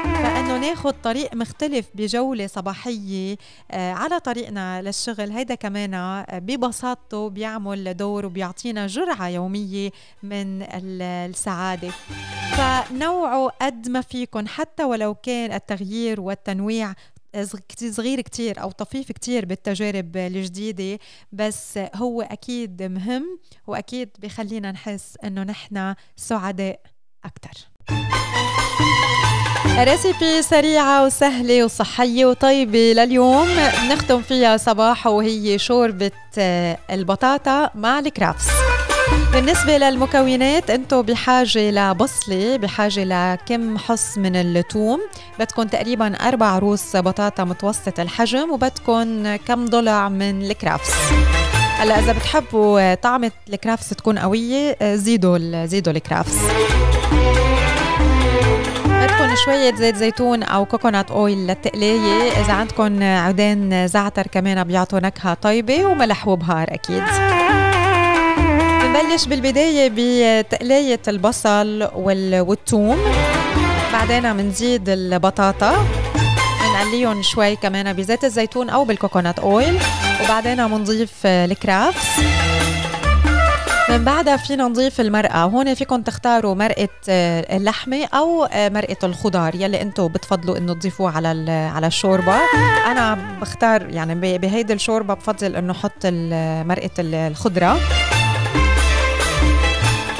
فإنه ناخذ طريق مختلف بجولة صباحية آه، على طريقنا للشغل. هيدا كمان آه، ببساطته بيعمل دور وبيعطينا جرعة يومية من السعادة. فنوعوا قد ما فيكم حتى ولو كان التغيير والتنويع صغير كتير أو طفيف كتير بالتجارب الجديدة بس هو أكيد مهم وأكيد بخلينا نحس إنه نحن سعداء أكتر. ريسيبي سريعة وسهلة وصحية وطيبة لليوم. نختم فيها صباح وهي شوربة آه، البطاطا مع الكرافس. بالنسبة للمكونات انتو بحاجة لبصلة بحاجة لكم حص من الثوم بدكم تقريبا أربع روس بطاطا متوسط الحجم وبدكم كم ضلع من الكرافس. هلا إذا بتحبوا طعمة الكرافس تكون قوية آه، زيدوا زيدوا الكرافس. بدكم شوية زيت زيتون أو كوكونات أويل للتقلية. إذا عندكم عودين زعتر كمان بيعطوا نكهة طيبة وملح وبهار أكيد. بنبلش بالبداية بتقلية البصل والثوم. بعدين بنزيد البطاطا. بنقليهم شوي كمان بزيت الزيتون أو بالكوكونات أويل وبعدين بنضيف الكرافس. من بعدها فينا نضيف المرقة. وهون فيكم تختاروا مرقة آه، اللحمة أو آه، مرقة الخضار. يلي أنتم بتفضلوا إنه تضيفوه على على الشوربة. أنا بختار يعني بهيدي الشوربة بفضل إنه أحط مرقة الخضرة.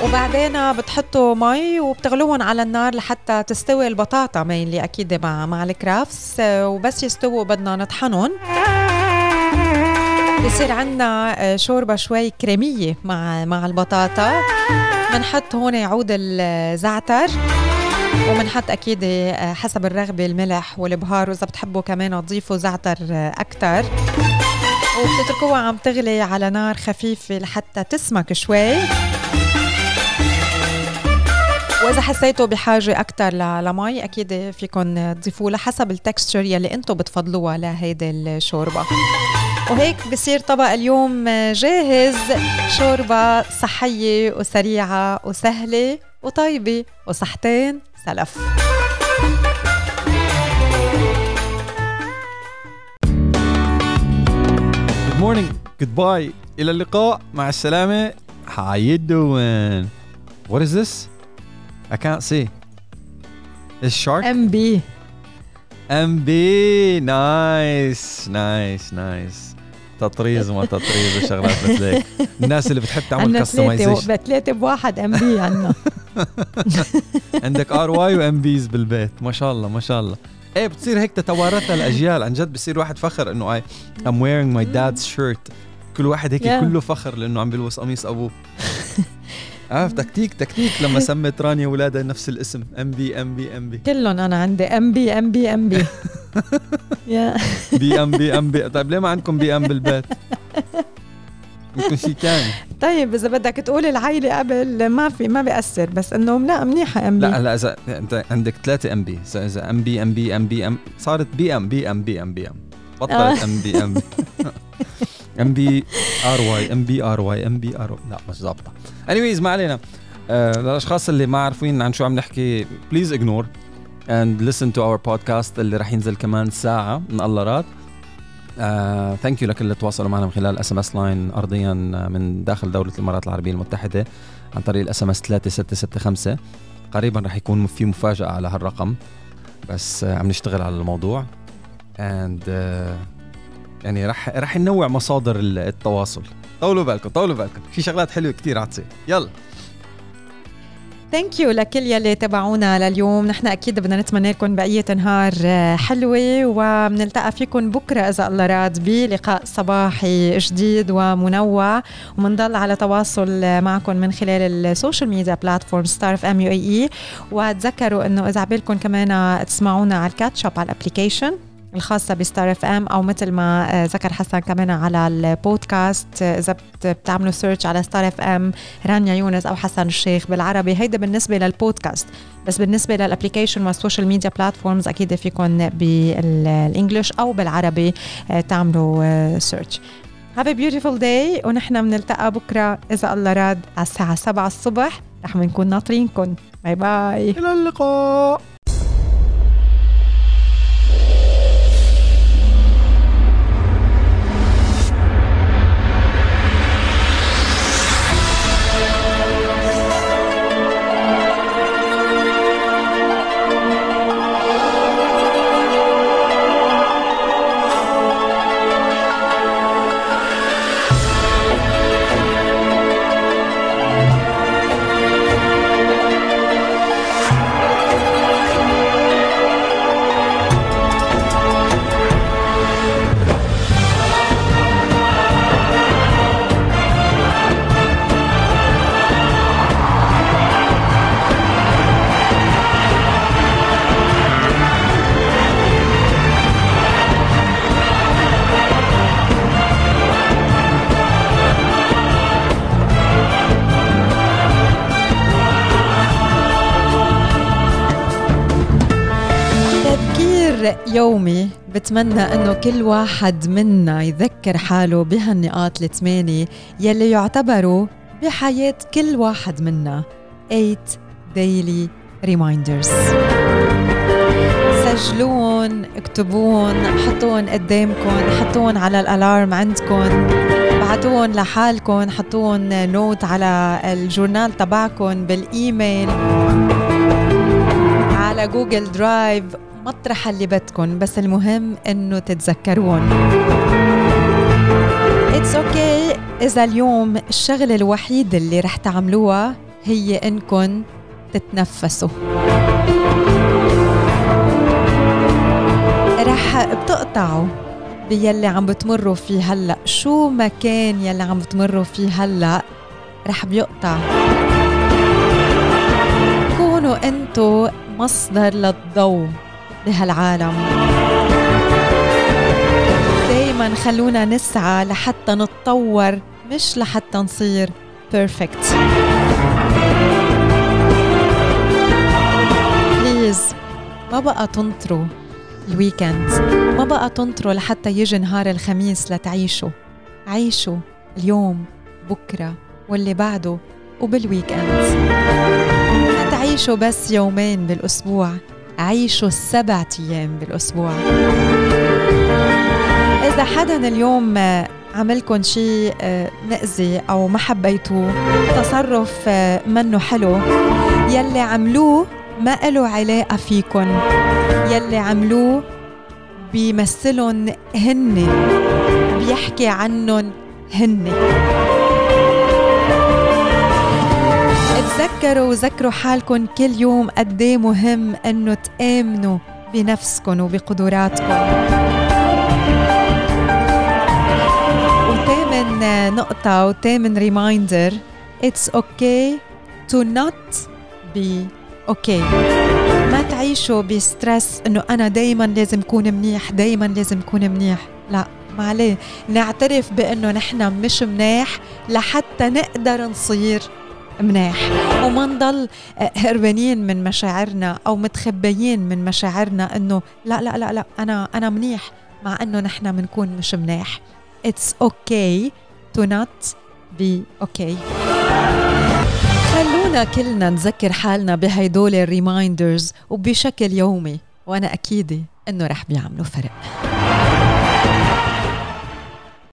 وبعدين بتحطوا مي وبتغلوهم على النار لحتى تستوي البطاطا. مينلي أكيد مع مع الكرافس. آه، وبس يستووا بدنا نطحنهم. بصير عندنا آه، شوربة شوي كريمية مع مع البطاطا. بنحط هون عود الزعتر وبنحط أكيد آه، حسب الرغبة الملح والبهار وإذا بتحبوا كمان تضيفوا زعتر آه، أكثر وبتتركوها عم تغلي على نار خفيفة لحتى تسمك شوي. وإذا حسيتوا بحاجة أكثر لمي أكيد فيكم تضيفوه لحسب التكستشر يلي أنتم بتفضلوها لهيدي الشوربة. وهيك بصير طبق اليوم جاهز. شوربة صحية وسريعة وسهلة وطيبة وصحتين سلف. Good morning, goodbye, إلى اللقاء. مع السلامة. How you doing? What is this? I can't see. Is shark? MB MB nice. Nice. Nice. تطريز وما تطريز وشغلات مثل هيك. الناس اللي بتحب تعمل customization ثلاثة بواحد MB عندنا عندك RY و MBs بالبيت. ما شاء الله ما شاء الله. إيه بتصير هيك تتوارثها الاجيال عن جد بصير واحد فخر إنه I am wearing my dad's shirt كل واحد هيك yeah. كله فخر لأنه عم بيلبس قميص أبوه. آه تكتيك تكتيك. لما سمت رانيا اولادها نفس الاسم. MB MB MB كلهم أنا عندي ام بي ام بي ام بي بي ام بي ام بي طيب ليه ما عندكم بي أم بالبيت؟ ممكن شيء كان. طيب إذا بدك تقول العائله قبل ما في ما بيأثر بس انه لا منيحة أم بي. لا لا إذا أنت عندك ثلاثة أم بي. اذا أم بي أم بي أم بي ام صارت بي ام بي ام بي ام بي أم. بطلت أم بي أم أم بي آر واي أم بي آر واي أم بي آر لا مش ظابطه anyways ما علينا. آه للأشخاص اللي ما عارفين عن شو عم نحكي please ignore and listen to our podcast اللي رح ينزل كمان ساعة من الله راد. thank uh, you لكل اللي تواصلوا معنا من خلال SMS line ارضيا من داخل دولة الإمارات العربية المتحدة عن طريق ال SMS 3665 قريبا رح يكون في مفاجأة على هالرقم بس uh, عم نشتغل على الموضوع. and uh, يعني رح رح ننوع مصادر التواصل. طولوا بالكم طولوا بالكم. في شغلات حلوة كتير عتصير يلا. thank you لكل يلي تابعونا لليوم. نحن أكيد بدنا نتمنى لكم بقية نهار آه، حلوة وبنلتقى فيكم بكرة إذا الله راد بلقاء صباحي جديد ومنوع. وبنضل على تواصل معكم من خلال ال social media platform Star FM UAE وتذكروا إنه إذا عبالكم كمان تسمعونا على ال catch up على ال application الخاصة ب Star FM أو مثل ما آه، ذكر حسن كمان على البودكاست آه، إذا بتعملوا search على Star FM رانيا يونس أو حسن الشيخ بالعربي هيدا بالنسبة للبودكاست. بس بالنسبة لل application وال social media platforms أكيد فيكم بال English أو بالعربي آه، تعملوا search Have a beautiful day ونحن بنلتقى بكرة إذا الله راد على الساعة 7 الصبح. رح نكون ناطرينكم bye bye إلى اللقاء. يومي بتمنى إنه كل واحد منا يذكر حاله بهالنقاط الثمانية يلي يعتبروا بحياة كل واحد منا. 8 daily reminders. سجلون اكتبون حطون قدامكم حطون على الألارم عندكم بعتوهم لحالكم حطون نوت على الجورنال تبعكم بالإيميل على Google Drive مطرح اللي بدكم بس المهم إنه تتذكرون. it's okay okay إذا اليوم الشغلة الوحيدة اللي رح تعملوها هي انكم تتنفسوا. رح بتقطعوا بيلي عم بتمروا فيه هلأ. شو ما كان يلي عم بتمروا فيه هلأ؟ رح بيقطع. كونوا إنتو مصدر للضوء. بهالعالم دايما خلونا نسعى لحتى نتطور مش لحتى نصير perfect please ما بقى تنطروا ال weekend ما بقى تنطروا لحتى يجي نهار الخميس لتعيشوا. عيشوا اليوم بكرة واللي بعده وبالويكند ما تعيشوا بس يومين بالأسبوع. عيشوا السبع أيام بالأسبوع. إذا حدا اليوم عملكن شيء آه، مأذي أو ما حبيتوه تصرف آه، منه حلو. يلي عملوه ما له علاقة فيكن. يلي عملوه بيمثلن هن بيحكي عنن هن تذكروا وذكروا حالكم كل يوم قد إيه مهم إنه تآمنوا بنفسكم وبقدراتكم. وثامن نقطة وثامن reminder it's okay to not be okay. ما تعيشوا بستريس إنه أنا دايما لازم أكون منيح دايما لازم أكون منيح. لا ما عليه. نعترف بإنه نحن مش منيح لحتى نقدر نصير منيح وما نضل هربانين من مشاعرنا أو متخبيين من مشاعرنا إنه لا لا لا لا أنا أنا منيح مع إنه نحن بنكون مش منيح it's okay to not be okay. خلونا كلنا نذكر حالنا بهيدول الريمايندرز وبشكل يومي وأنا أكيدة إنه رح بيعملوا فرق.